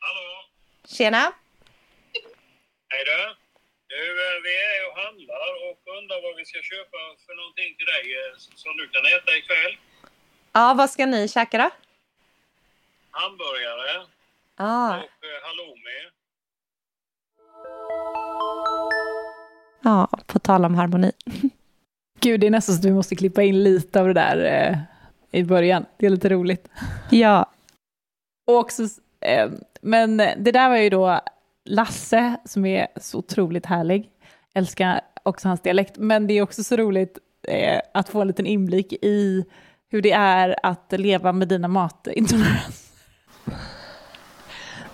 Hallå? Tjena. Hej du. Du, eh, vi är och handlar och undrar vad vi ska köpa för någonting till dig eh, som du kan äta ikväll. Ja, vad ska ni käka då? Hamburgare Ah, och eh, halloumi. ja, på tal om harmoni. Gud, det är nästan så att vi måste klippa in lite av det där eh, i början. Det är lite roligt. Ja, Och också, eh, men det där var ju då Lasse som är så otroligt härlig. Älskar också hans dialekt. Men det är också så roligt eh, att få en liten inblick i hur det är att leva med dina matintoleranser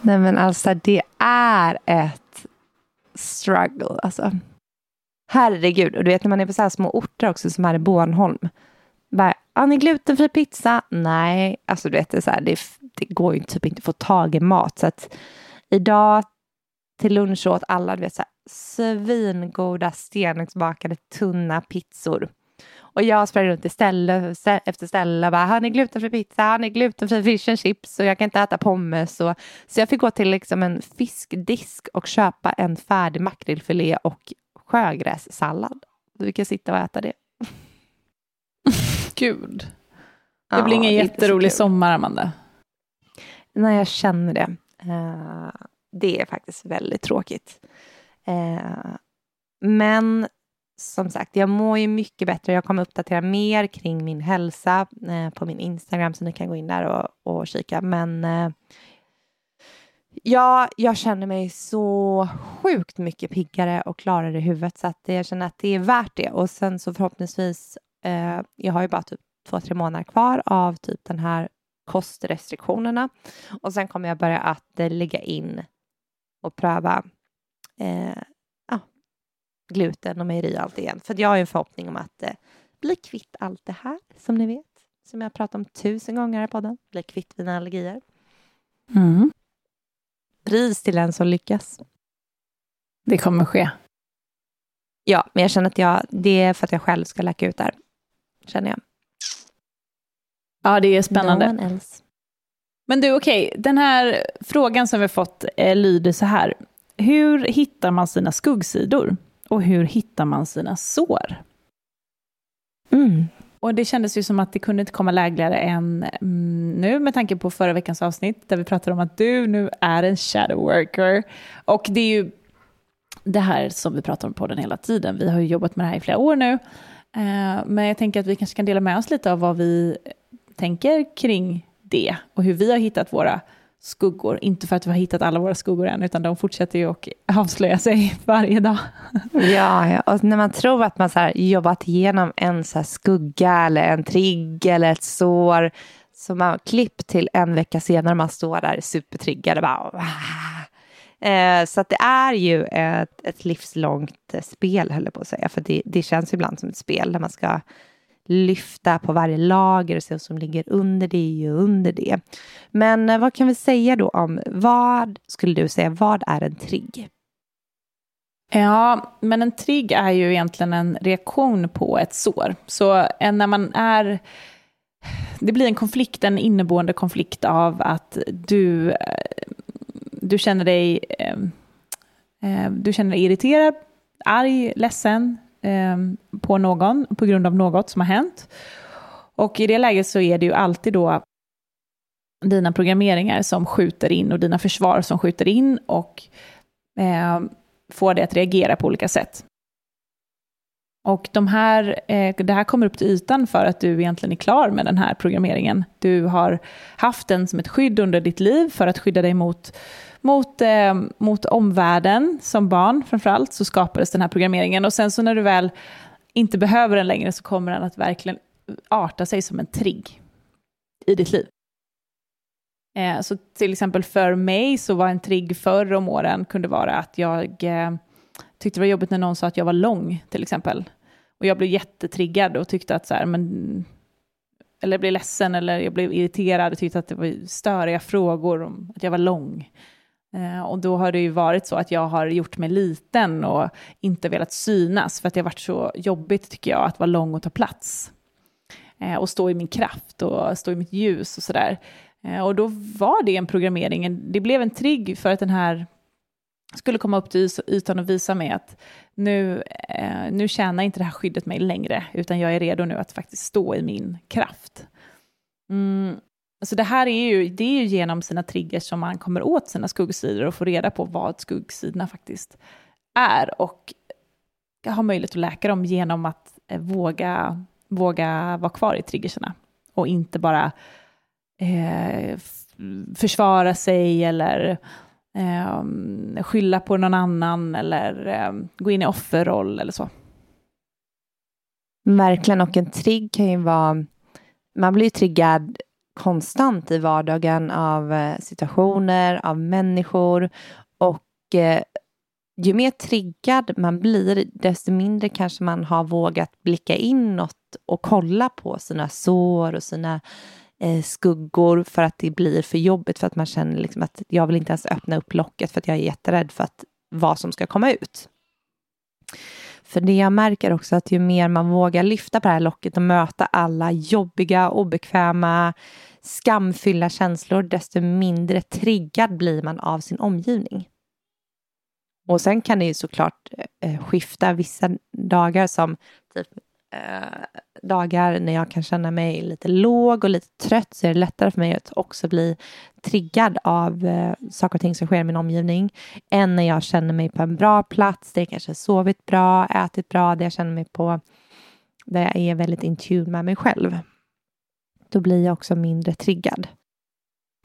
nej men alltså det är ett struggle alltså. Herregud, och du vet när man är på så här små orter också som här i Bornholm. Bara, har ni glutenfri pizza? Nej, alltså du vet det är så här, det, det går ju typ inte att få tag i mat. Så att idag till lunch åt alla, du vet så här, svingoda stenugnsbakade tunna pizzor. Och jag sprang runt i ställe efter ställe och bara, har ni glutenfri pizza? Har ni glutenfri fish and chips? Och jag kan inte äta pommes. Och, så jag fick gå till liksom en fiskdisk och köpa en färdig makrillfilé och sjögrässallad. Vi kan sitta och äta det. Gud. Det Ja, blir ingen inte så jätterolig sommar, Amanda. Nej, jag känner det. Eh, det är faktiskt väldigt tråkigt. Eh, men som sagt, jag mår ju mycket bättre. Jag kommer uppdatera mer kring min hälsa eh, på min Instagram, så ni kan gå in där och, och kika. Men eh, ja, jag känner mig så sjukt mycket piggare och klarare i huvudet, så att jag känner att det är värt det. Och sen så förhoppningsvis, eh, jag har ju bara typ två, tre månader kvar av typ den här kostrestriktionerna. Och sen kommer jag börja att eh, lägga in och pröva eh, gluten och mejeri och allt igen. För jag har ju en förhoppning om att eh, bli kvitt allt det här, som ni vet. Som jag pratat om tusen gånger i podden. Bli kvitt mina allergier. Mm. Pris till den som lyckas. Det kommer ske. Ja, men jag känner att jag, det är för att jag själv ska läka ut där. Känner jag. Ja, det är spännande. No. Men du, okej, den här frågan som vi har fått eh, lyder så här. Hur hittar man sina skuggsidor? Och hur hittar man sina sår? Mm. Och det kändes ju som att det kunde inte komma lägligare än mm, nu med tanke på förra veckans avsnitt där vi pratade om att du nu är en shadow worker. Och det är ju det här som vi pratar om på den hela tiden. Vi har ju jobbat med det här i flera år nu. Eh, men jag tänker att vi kanske kan dela med oss lite av vad vi tänker kring det och hur vi har hittat våra skuggor. Inte för att vi har hittat alla våra skuggor än, utan de fortsätter ju att avslöja sig varje dag. Ja, ja, och när man tror att man så jobbat igenom en så här skugga eller en trigg eller ett sår, så man klipp till en vecka senare, man står där supertriggad och bara... Eh, så att det är ju ett, ett livslångt spel, höll jag på att säga. För det, det känns ibland som ett spel där man ska lyfta på varje lager och se vad som ligger under det och under det. Men eh, vad kan vi säga då om, vad skulle du säga, vad är en trigg? Ja, men en trigg är ju egentligen en reaktion på ett sår. Så eh, när man är... Det blir en konflikt, en inneboende konflikt av att du, eh, du känner dig... Du känner dig irriterad, arg, ledsen, eh, på någon på grund av något som har hänt. Och i det läget så är det ju alltid då dina programmeringar som skjuter in och dina försvar som skjuter in och eh, får dig att reagera på olika sätt. Och de här, eh, det här kommer upp till ytan för att du egentligen är klar med den här programmeringen. Du har haft den som ett skydd under ditt liv för att skydda dig mot, mot, eh, mot omvärlden som barn framförallt, så skapades den här programmeringen. Och sen så när du väl inte behöver den längre så kommer den att verkligen arta sig som en trigg i ditt liv. Eh, så till exempel för mig så var en trigg förr om åren kunde vara att jag eh, tyckte det var jobbigt när någon sa att jag var lång till exempel. Och jag blev jättetriggad och tyckte att så här, men eller jag blev ledsen eller jag blev irriterad och tyckte att det var störiga frågor om att jag var lång. Eh, och då har det ju varit så att jag har gjort mig liten och inte velat synas för att det har varit så jobbigt tycker jag att vara lång och ta plats. Eh, och stå i min kraft och stå i mitt ljus och sådär. Eh, och då var det en programmering, det blev en trigg för att den här skulle komma upp till ytan och visa mig att nu, nu tjänar inte det här skyddet mig längre, utan jag är redo nu att faktiskt stå i min kraft. Mm. Så det här är ju, det är ju genom sina triggers som man kommer åt sina skuggsidor och får reda på vad skuggsidorna faktiskt är och har möjlighet att läka dem genom att eh, våga, våga vara kvar i triggerserna och inte bara eh, försvara sig eller eh, skylla på någon annan eller eh, gå in i offerroll eller så. Verkligen, och en trigg kan ju vara... Man blir ju triggad konstant i vardagen av eh, situationer, av människor och eh, ju mer triggad man blir, desto mindre kanske man har vågat blicka inåt och kolla på sina sår och sina eh, skuggor för att det blir för jobbigt för att man känner liksom att jag vill inte ens öppna upp locket för att jag är jätterädd för att vad som ska komma ut. För det jag märker också att ju mer man vågar lyfta på det här locket och möta alla jobbiga, obekväma, skamfyllda känslor, desto mindre triggad blir man av sin omgivning. Och sen kan det ju såklart eh, eh, skifta vissa dagar som typ eh, dagar när jag kan känna mig lite låg och lite trött så är det lättare för mig att också bli triggad av eh, saker och ting som sker i min omgivning än när jag känner mig på en bra plats där jag kanske sovit bra, ätit bra, där jag känner mig på där jag är väldigt in tune med mig själv. Då blir jag också mindre triggad.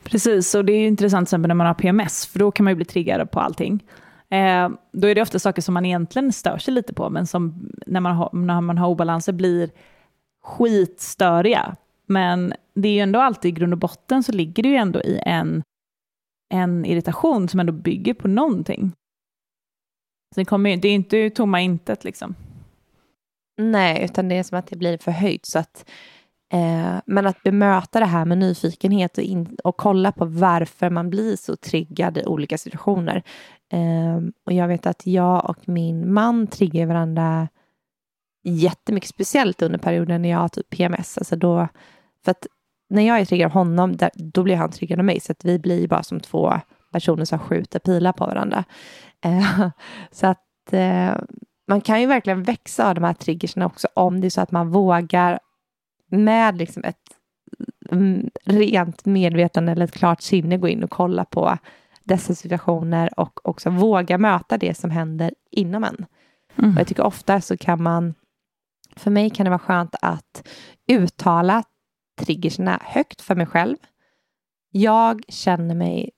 Precis, och det är intressant till exempel när man har PMS, för då kan man ju bli triggad på allting. Eh, då är det ofta saker som man egentligen stör sig lite på, men som när man har, när man har obalanser blir skitstöriga. Men det är ju ändå alltid i grund och botten så ligger det ju ändå i en, en irritation som ändå bygger på någonting. Sen det, kommer, det är inte tomma intet liksom. Nej, utan det är som att det blir förhöjt. Så att, eh, men att bemöta det här med nyfikenhet och, in, och kolla på varför man blir så triggad i olika situationer. Um, och jag vet att jag och min man triggar varandra jättemycket, speciellt under perioden när jag har typ PMS. Alltså då, för att när jag är triggad av honom, där, då blir han triggad av mig. Så att vi blir bara som två personer som skjuter pilar på varandra. Uh, så att uh, man kan ju verkligen växa av de här triggerserna också om det är så att man vågar med liksom ett mm, rent medvetande eller ett klart sinne gå in och kolla på dessa situationer och också våga möta det som händer inom en. Mm. Jag tycker ofta så kan man för mig kan det vara skönt att uttala triggerserna högt för mig själv. Jag känner mig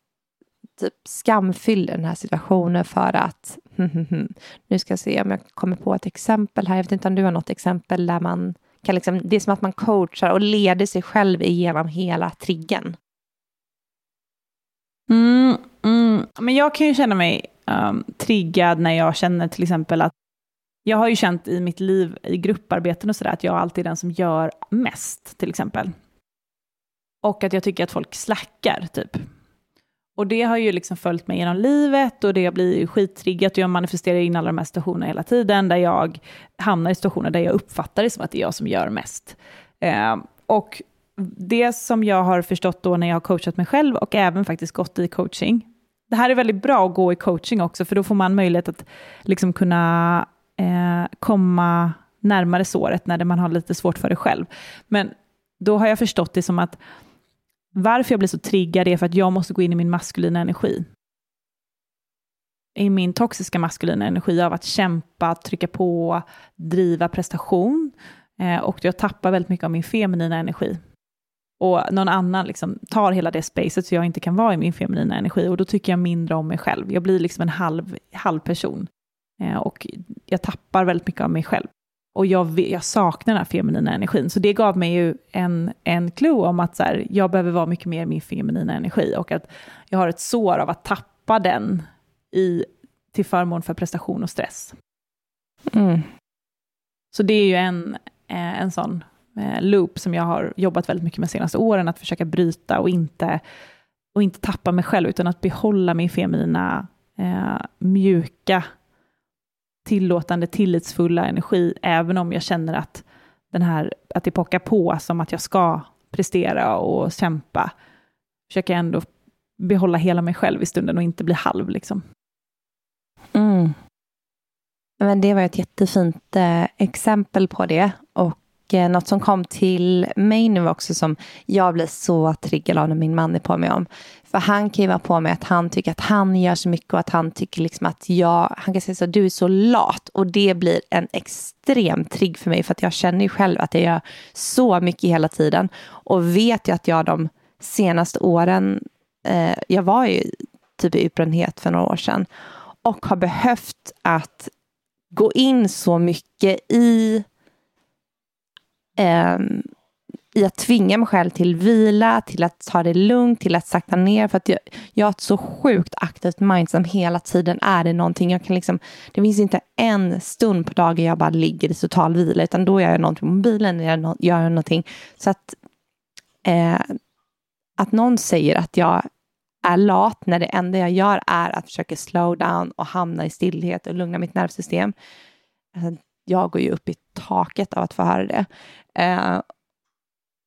typ skamfylld i den här situationen för att nu ska jag se om jag kommer på ett exempel här. Jag vet inte om du har något exempel där man kan liksom, det är som att man coachar och leder sig själv igenom hela triggen. Mm, mm. Men jag kan ju känna mig um, triggad när jag känner till exempel att jag har ju känt i mitt liv i grupparbeten och sådär att jag alltid är den som gör mest, till exempel. Och att jag tycker att folk slackar, typ. Och det har ju liksom följt mig genom livet och det blir skittriggat och jag manifesterar in alla de här situationerna hela tiden där jag hamnar i situationer där jag uppfattar det som att det är jag som gör mest. Eh, och det som jag har förstått då när jag har coachat mig själv och även faktiskt gått i coaching. Det här är väldigt bra att gå i coaching också, för då får man möjlighet att liksom kunna eh, komma närmare såret när man har lite svårt för det själv. Men då har jag förstått det som att varför jag blir så triggad är för att jag måste gå in i min maskulina energi. I min toxiska maskulina energi av att kämpa, trycka på, driva prestation. Eh, och jag tappar väldigt mycket av min feminina energi. Och någon annan liksom tar hela det spacet så jag inte kan vara i min feminina energi. Och då tycker jag mindre om mig själv. Jag blir liksom en halv, halv person. Eh, och jag tappar väldigt mycket av mig själv. Och jag, jag saknar den här feminina energin. Så det gav mig ju en, en clue om att så här, jag behöver vara mycket mer min feminina energi. Och att jag har ett sår av att tappa den i, till förmån för prestation och stress. Mm. Så det är ju en, eh, en sån Eh, loop som jag har jobbat väldigt mycket med de senaste åren, att försöka bryta och inte, och inte tappa mig själv, utan att behålla min feminina, eh, mjuka tillåtande, tillitsfulla energi, även om jag känner att, den här, att det pockar på som att jag ska prestera och kämpa. Försöker ändå behålla hela mig själv i stunden och inte bli halv. Liksom. Mm. Men det var ett jättefint eh, exempel på det. Och eh, något som kom till mig nu också som jag blir så triggad av när min man är på mig om. För han kan ju vara på mig att han tycker att han gör så mycket och att han tycker liksom att jag, han kan säga så, du är så lat och det blir en extrem trigg för mig för att jag känner ju själv att jag gör så mycket hela tiden och vet ju att jag de senaste åren, eh, jag var ju typ i utbrändhet för några år sedan och har behövt att gå in så mycket i eh, i att tvinga mig själv till vila, till att ta det lugnt, till att sakta ner. För att jag, jag har ett så sjukt aktivt mind som hela tiden är det någonting. Jag kan liksom, det finns inte en stund på dagen jag bara ligger i total vila, utan då gör jag någonting på mobilen, jag gör någonting. Så att, eh, att någon säger att jag är lat när det enda jag gör är att försöka slow down och hamna i stillhet och lugna mitt nervsystem. Alltså, jag går ju upp i taket av att få höra det. Eh,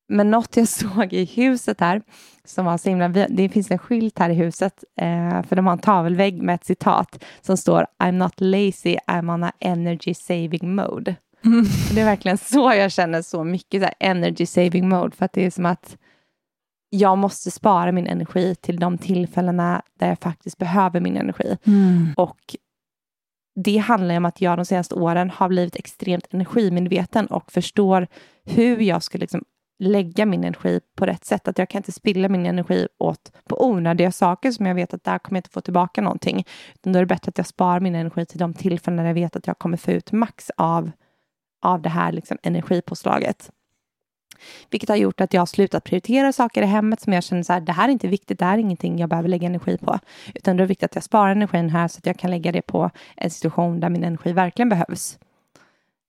men något jag såg i huset här, som var så himla, det finns en skylt här i huset, eh, för de har en tavelvägg med ett citat som står I'm not lazy, I'm on a energy saving mode. Mm. Det är verkligen så jag känner så mycket, så energy saving mode, för att det är som att jag måste spara min energi till de tillfällena där jag faktiskt behöver min energi. Mm. Och det handlar om att jag de senaste åren har blivit extremt energimedveten och förstår hur jag ska liksom lägga min energi på rätt sätt. Att jag kan inte spilla min energi åt på onödiga saker som jag vet att där kommer jag inte få tillbaka någonting. Utan då är det bättre att jag sparar min energi till de tillfällen när jag vet att jag kommer få ut max av, av det här liksom energipåslaget. Vilket har gjort att jag har slutat prioritera saker i hemmet som jag känner så här, det här är inte viktigt, det här är ingenting jag behöver lägga energi på. Utan det är viktigt att jag sparar energin här så att jag kan lägga det på en situation där min energi verkligen behövs.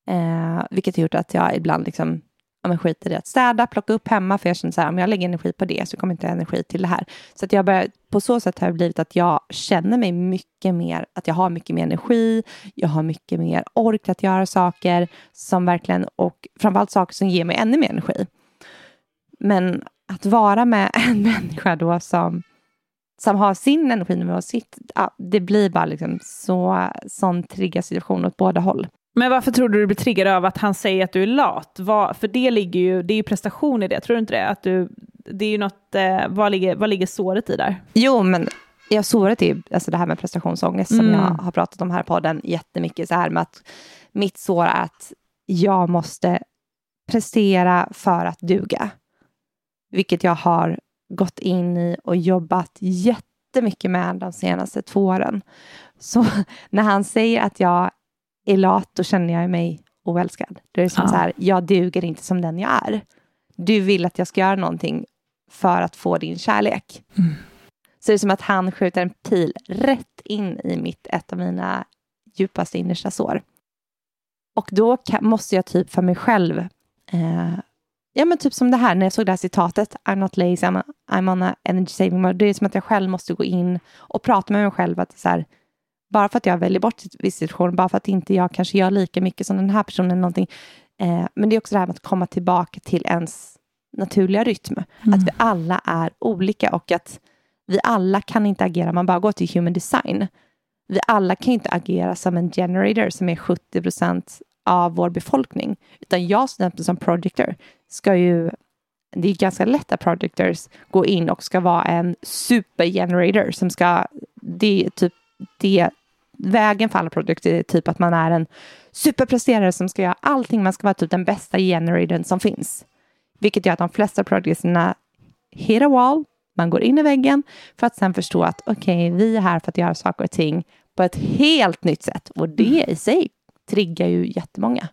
Eh, vilket har gjort att jag ibland liksom ja, men skiter i att städa, plocka upp hemma, för jag känner så här, om jag lägger energi på det så kommer inte jag energi till det här. Så att jag börjar, på så sätt har det blivit att jag känner mig mycket mer, att jag har mycket mer energi, jag har mycket mer ork att göra saker som verkligen, och framförallt saker som ger mig ännu mer energi. Men att vara med en människa då som, som har sin energinivå och sitt, ja, det blir bara liksom så, sån triggad situation åt båda håll. Men varför tror du du blir triggad av att han säger att du är lat? Vad, för det ligger ju, det är ju prestation i det, tror du inte det? Att du, det är ju något, eh, vad, ligger, vad ligger såret i där? Jo, men ja, såret är ju alltså det här med prestationsångest mm. som jag har pratat om här på podden jättemycket. Så här med att mitt sår är att jag måste prestera för att duga. Vilket jag har gått in i och jobbat jättemycket med de senaste två åren. Så när han säger att jag är lat, då känner jag mig oälskad. Då är det som ja. så här, jag duger inte som den jag är. Du vill att jag ska göra någonting för att få din kärlek. Mm. Så det är som att han skjuter en pil rätt in i mitt, ett av mina djupaste innersta sår. Och då kan, måste jag typ för mig själv, eh, ja men typ som det här när jag såg det här citatet, I'm not lazy, I'm, I'm on a energy saving mode. Det är som att jag själv måste gå in och prata med mig själv att så här, bara för att jag väljer bort viss situation, bara för att inte jag kanske gör lika mycket som den här personen. Eller någonting. Eh, men det är också det här med att komma tillbaka till ens naturliga rytm. Mm. Att vi alla är olika och att vi alla kan inte agera, man bara går till human design. vi alla kan inte agera som en generator som är 70 procent av vår befolkning, utan jag som projector ska ju det är ganska lätt att projectors går in och ska vara en supergenerator som ska, det är typ det, vägen för alla produkter är typ att man är en superpresterare som ska göra allting, man ska vara typ den bästa generatorn som finns. Vilket gör att de flesta projectorna hit a wall, man går in i väggen för att sen förstå att okej, okay, vi är här för att göra saker och ting på ett helt nytt sätt och det i sig triggar ju jättemånga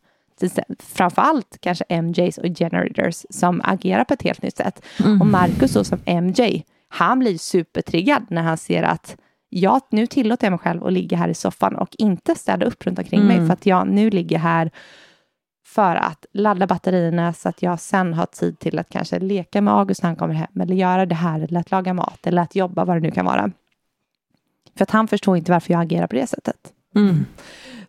framför allt kanske MJs och generators som agerar på ett helt nytt sätt. Mm. Och Marcus då som MJ, han blir supertriggad när han ser att ja, nu tillåter jag mig själv att ligga här i soffan och inte städa upp runt omkring mm. mig för att jag nu ligger här för att ladda batterierna så att jag sen har tid till att kanske leka med August när han kommer hem eller göra det här eller att laga mat eller att jobba vad det nu kan vara. För att han förstår inte varför jag agerar på det sättet. Mm.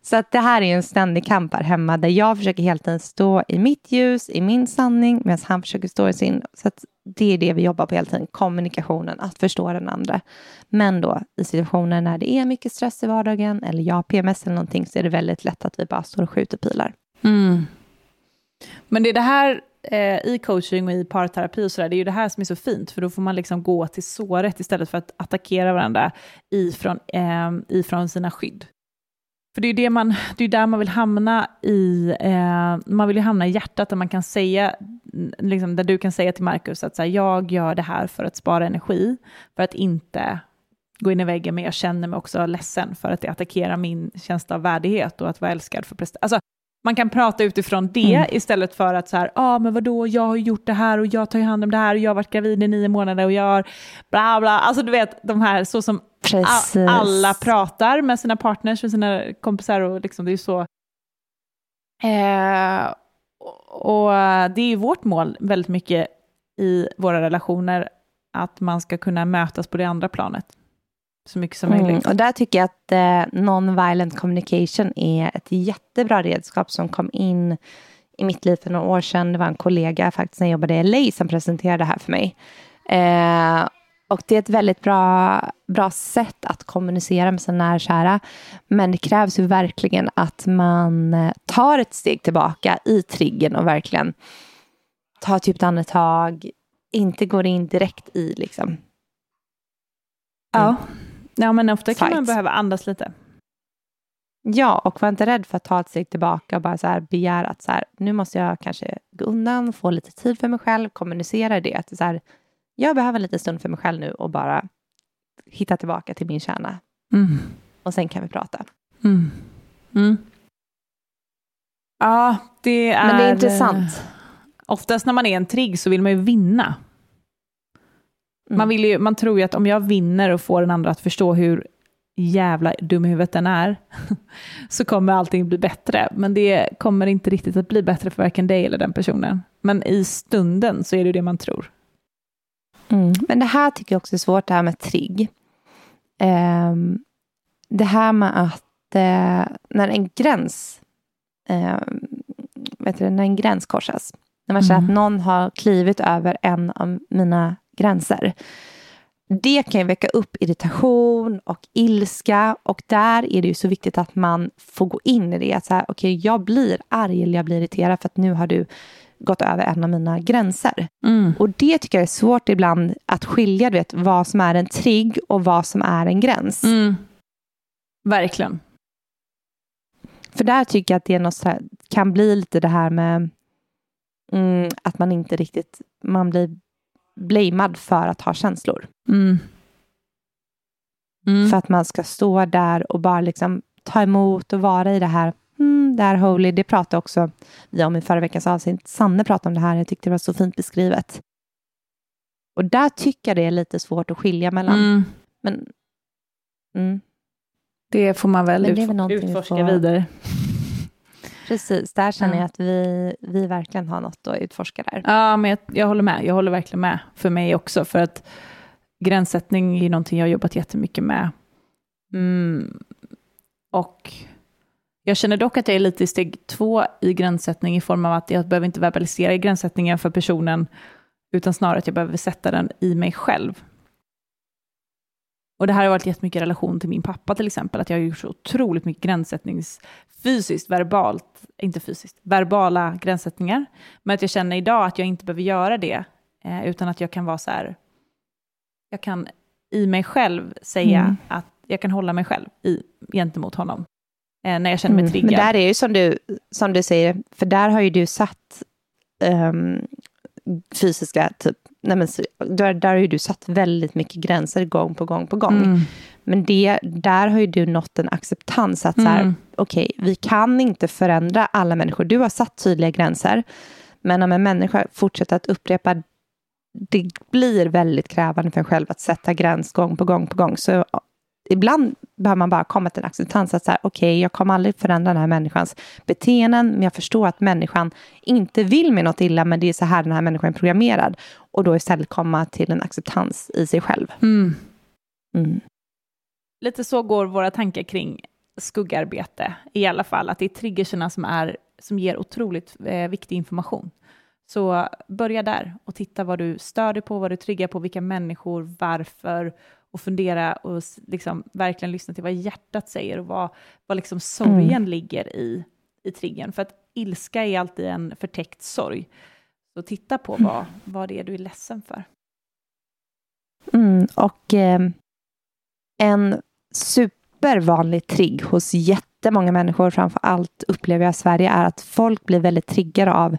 Så att det här är en ständig kamp här hemma där jag försöker hela tiden stå i mitt ljus, i min sanning, medan han försöker stå i sin. Så att det är det vi jobbar på hela tiden, kommunikationen, att förstå den andra. Men då i situationer när det är mycket stress i vardagen eller jag har PMS eller någonting så är det väldigt lätt att vi bara står och skjuter pilar. Mm. Men det är det här eh, i coaching och i parterapi och sådär, det är ju det här som är så fint, för då får man liksom gå till såret istället för att attackera varandra ifrån, eh, ifrån sina skydd. För det är det man, det är där man vill hamna i, eh, man vill ju hamna i hjärtat där man kan säga, liksom, där du kan säga till Markus att så här, jag gör det här för att spara energi, för att inte gå in i väggen, men jag känner mig också ledsen för att det attackerar min känsla av värdighet och att vara älskad för prestation. Alltså, man kan prata utifrån det mm. istället för att så här, ja ah, men vadå, jag har gjort det här och jag tar hand om det här och jag har varit gravid i nio månader och jag har bla bla. Alltså du vet, de här så som Precis. alla pratar med sina partners och sina kompisar och liksom det är så. Eh, och det är vårt mål väldigt mycket i våra relationer, att man ska kunna mötas på det andra planet så mycket som möjligt. Mm, och där tycker jag att eh, non-violent communication är ett jättebra redskap som kom in i mitt liv för några år sedan. Det var en kollega faktiskt när jag jobbade i LA som presenterade det här för mig. Eh, och det är ett väldigt bra, bra sätt att kommunicera med sina nära och kära. Men det krävs ju verkligen att man eh, tar ett steg tillbaka i triggen och verkligen tar ett andetag, inte går in direkt i liksom. Mm. Ja. Ja, men ofta kan man behöva andas lite. Ja, och var inte rädd för att ta ett steg tillbaka och bara så här begära att så här, nu måste jag kanske gå undan, få lite tid för mig själv, kommunicera det. Att så här, jag behöver en liten stund för mig själv nu och bara hitta tillbaka till min kärna. Mm. Och sen kan vi prata. Mm. Mm. Ja, det är... Men det är intressant. Oftast när man är en trigg så vill man ju vinna. Mm. Man, vill ju, man tror ju att om jag vinner och får den andra att förstå hur jävla dum i huvudet den är, så kommer allting bli bättre. Men det kommer inte riktigt att bli bättre för varken dig eller den personen. Men i stunden så är det det man tror. Mm. Men det här tycker jag också är svårt, det här med trigg. Um, det här med att uh, när en gräns uh, vet du, när en gräns korsas, när man känner att mm. någon har klivit över en av mina gränser. Det kan ju väcka upp irritation och ilska och där är det ju så viktigt att man får gå in i det. Att så här, okay, jag blir arg eller jag blir irriterad för att nu har du gått över en av mina gränser. Mm. Och det tycker jag är svårt ibland att skilja vet, vad som är en trigg och vad som är en gräns. Mm. Verkligen. För där tycker jag att det något här, kan bli lite det här med mm, att man inte riktigt, man blir blamad för att ha känslor. Mm. Mm. För att man ska stå där och bara liksom ta emot och vara i det här. Det här holy, det pratade också vi om i förra veckans avsnitt. Sanne pratade om det här, jag tyckte det var så fint beskrivet. Och där tycker jag det är lite svårt att skilja mellan. Mm. Men, mm. Det får man väl, ut, utforska vi får... vidare. Precis, där känner jag att vi, vi verkligen har något att utforska där. Ja, men jag, jag håller med. Jag håller verkligen med för mig också. För att gränssättning är någonting jag har jobbat jättemycket med. Mm. Och jag känner dock att jag är lite i steg två i gränssättning i form av att jag behöver inte verbalisera i gränssättningen för personen, utan snarare att jag behöver sätta den i mig själv. Och det här har varit jättemycket i relation till min pappa till exempel, att jag har gjort så otroligt mycket gränssättnings, fysiskt, verbalt, inte fysiskt, verbala gränssättningar. Men att jag känner idag att jag inte behöver göra det, eh, utan att jag kan vara så här, jag kan i mig själv säga Mm. att jag kan hålla mig själv i, gentemot honom. Eh, när jag känner mig Mm. triggad. Men där är ju som du, som du säger, för där har ju du satt ehm, fysiska, typ, nej men, där, där har ju du satt väldigt mycket gränser gång på gång på gång. Mm. Men det, där har ju du nått en acceptans att så här, Mm. okej, vi kan inte förändra alla människor. Du har satt tydliga gränser, men om en människa fortsätter att upprepa, det blir väldigt krävande för en själv att sätta gräns gång på gång på gång. Så ibland behöver man bara komma till en acceptans att så här, okej, jag kommer aldrig förändra den här människans beteenden, men jag förstår att människan inte vill mig något illa, men det är så här den här människan är programmerad. Och då istället komma till en acceptans i sig själv. Mm. Mm. Lite så går våra tankar kring skuggarbete i alla fall, att det är triggerserna som, är, som ger otroligt eh, viktig information. Så börja där och titta vad du stör dig på, vad du triggar på, vilka människor, varför och fundera och liksom verkligen lyssna till vad hjärtat säger och vad, vad liksom sorgen ligger i, i triggern. För att ilska är alltid en förtäckt sorg. Så titta på vad, vad det är du är ledsen för. Mm, och eh, en supervanlig trigg hos jättemånga människor, framför allt upplever jag i Sverige, är att folk blir väldigt triggade av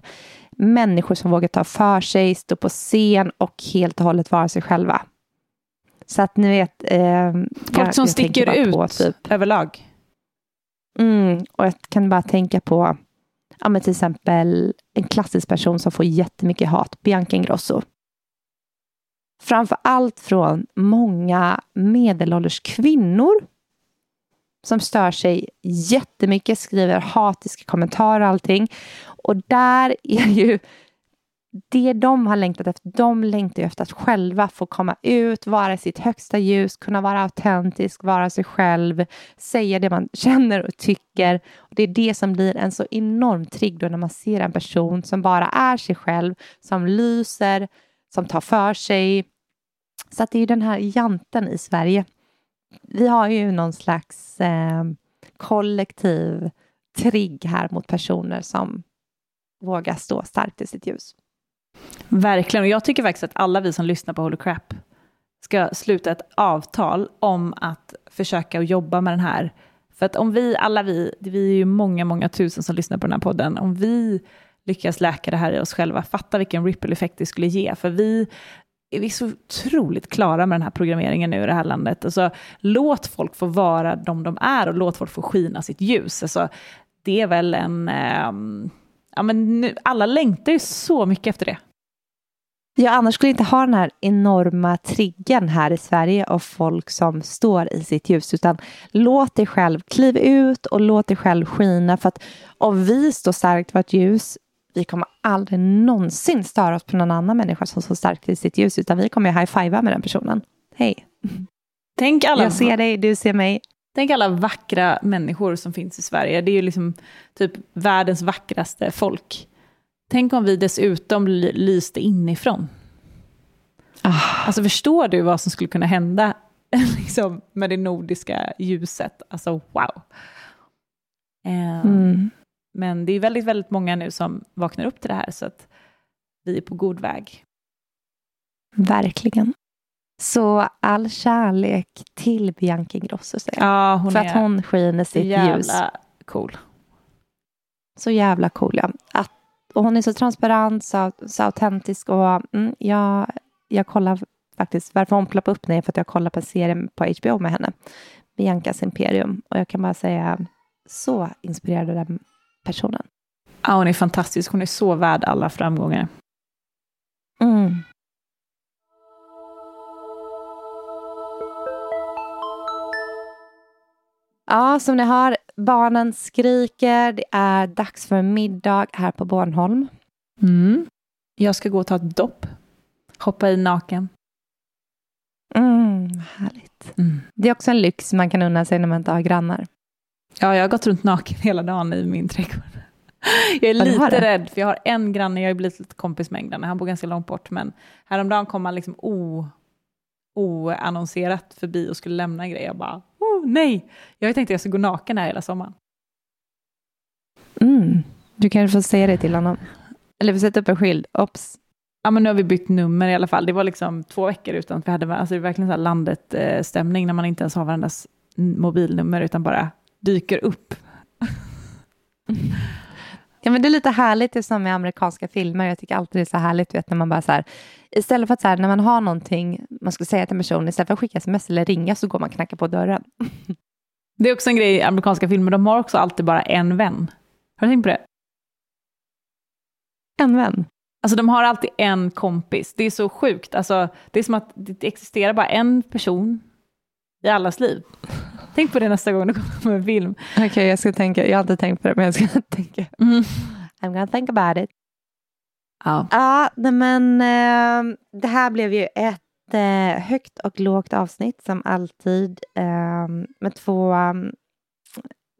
människor som vågar ta för sig, stå på scen och helt och hållet vara sig själva. Så att ni vet... Eh, Folk som sticker tänker bara ut På, typ, överlag. Mm, och jag kan bara tänka på ja, men till exempel en klassisk person som får jättemycket hat, Bianca Ingrosso. Framför allt från många medelålders kvinnor som stör sig jättemycket, skriver hatiska kommentarer och allting. Och där är ju det de har längtat efter, de längtar ju efter att själva få komma ut, vara i sitt högsta ljus, kunna vara autentisk, vara sig själv, säga det man känner och tycker. Och det är det som blir en så enorm trigg då när man ser en person som bara är sig själv, som lyser, som tar för sig. Så att det är den här janten i Sverige. Vi har ju någon slags eh, kollektiv trigg här mot personer som vågar stå starkt i sitt ljus. Verkligen, och jag tycker faktiskt att alla vi som lyssnar på Holy Crap ska sluta ett avtal om att försöka att jobba med den här. För att om vi, alla vi, vi är ju många, många tusen som lyssnar på den här podden, om vi lyckas läka det här i oss själva, fatta vilken ripple-effekt det skulle ge, för vi vi är så otroligt klara med den här programmeringen nu i det här landet. Alltså, låt folk få vara de de är och låt folk få skina sitt ljus. Alltså, det är väl en... Eh, ja, men nu, alla längtar ju så mycket efter det. Ja, annars skulle inte ha den här enorma triggen här i Sverige av folk som står i sitt ljus, utan låt dig själv kliva ut och låt dig själv skina, för att om vi står starkt ett ljus, vi kommer aldrig någonsin störa oss på någon annan människa som står starkt i sitt ljus, utan vi kommer ju high-fivea med den personen. Hej, Tänk alla, jag ser dig, du ser mig. tänk alla vackra människor som finns i Sverige. Det är ju liksom typ världens vackraste folk. Tänk om vi dessutom ly- lyste inifrån. Ah, Alltså förstår du vad som skulle kunna hända liksom, med det nordiska ljuset? Alltså wow. Eh, mm. Men det är väldigt, väldigt många nu som vaknar upp till det här, så att vi är på god väg. Verkligen. Så all kärlek till Bianca Ingrosso. Ja, hon för är att hon skiner sitt jävla ljus. cool. Så jävla cool, ja. Att, och hon är så transparent, så, så autentisk och mm, jag, jag kollar faktiskt, varför hon ploppar upp är för att jag kollar på en serie på HBO med henne, Biancas Imperium, och jag kan bara säga så inspirerad av den personen. Ja, hon är fantastisk. Hon är så värd alla framgångar. Mm. Ja, som ni hör, barnen skriker. Det är dags för middag här på Bornholm. Mm. Jag ska gå och ta ett dopp. Hoppa i naken. Mm, härligt. Mm. Det är också en lyx man kan unna sig när man inte har grannar. Ja, jag har gått runt naken hela dagen i min trädgård. Jag är lite rädd, för jag har en granne, jag har blivit lite kompis med en granne, han bor ganska långt bort, men häromdagen kom han liksom o, oannonserat förbi och skulle lämna en grej. Jag bara, oh, nej! Jag tänkte att jag skulle gå naken här hela sommaren. Mm. Du kanske får säga det till honom. Eller vi sätter upp en skylt. Ops. Ja, men nu har vi bytt nummer i alla fall. Det var liksom två veckor utan att vi hade, alltså det är verkligen så här landet-stämning när man inte ens har varandras mobilnummer utan bara dyker upp. Ja, men det är lite härligt, det är som i amerikanska filmer. Jag tycker alltid det är så härligt vet, när man bara så här, istället för att så här, när man har någonting man ska säga till en person, istället för att skicka sms eller ringa så går man och knackar på dörren. Det är också en grej i amerikanska filmer, de har också alltid bara en vän. Har du tänkt på det? En vän? Alltså de har alltid en kompis. Det är så sjukt. Alltså, det är som att det existerar bara en person i allas liv. Tänk på det nästa gång du kommer på en film. Okej, okay, jag ska tänka. Jag har inte tänkt på det, men jag ska tänka. Mm. I'm gonna think about it. Ja, ja men äh, det här blev ju ett äh, högt och lågt avsnitt som alltid äh, med två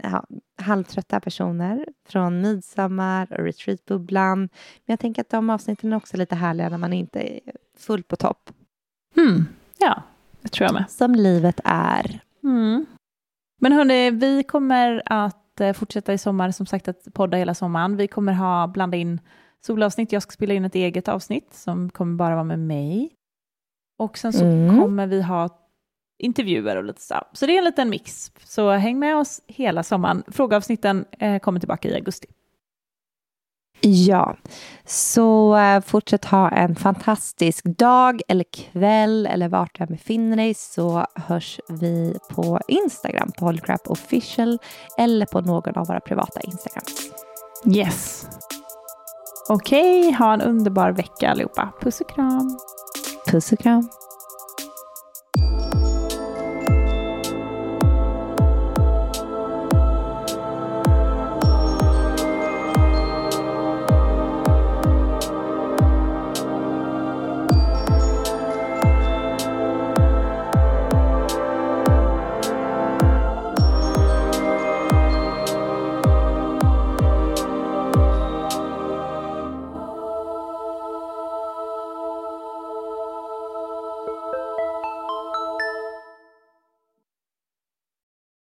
ja, halvtrötta personer från midsommar och retreatbubblan. Men jag tänker att de avsnitten är också lite härliga när man inte är fullt på topp. Mm. Ja, det tror jag med. Som livet är. Mm. Men hörni, vi kommer att eh, fortsätta i sommar, som sagt att podda hela sommaren. Vi kommer ha blanda in solavsnitt. Jag ska spela in ett eget avsnitt som kommer bara vara med mig. Och sen så mm. kommer vi ha intervjuer och lite så. Så det är en liten mix. Så häng med oss hela sommaren. Frågeavsnitten eh, kommer tillbaka i augusti. Ja, så uh, fortsätt ha en fantastisk dag eller kväll eller vart du än befinner dig så hörs vi på Instagram på Holycrap official eller på någon av våra privata Instagram. Yes. Okej, okay, ha en underbar vecka allihopa. Puss och kram. Puss och kram.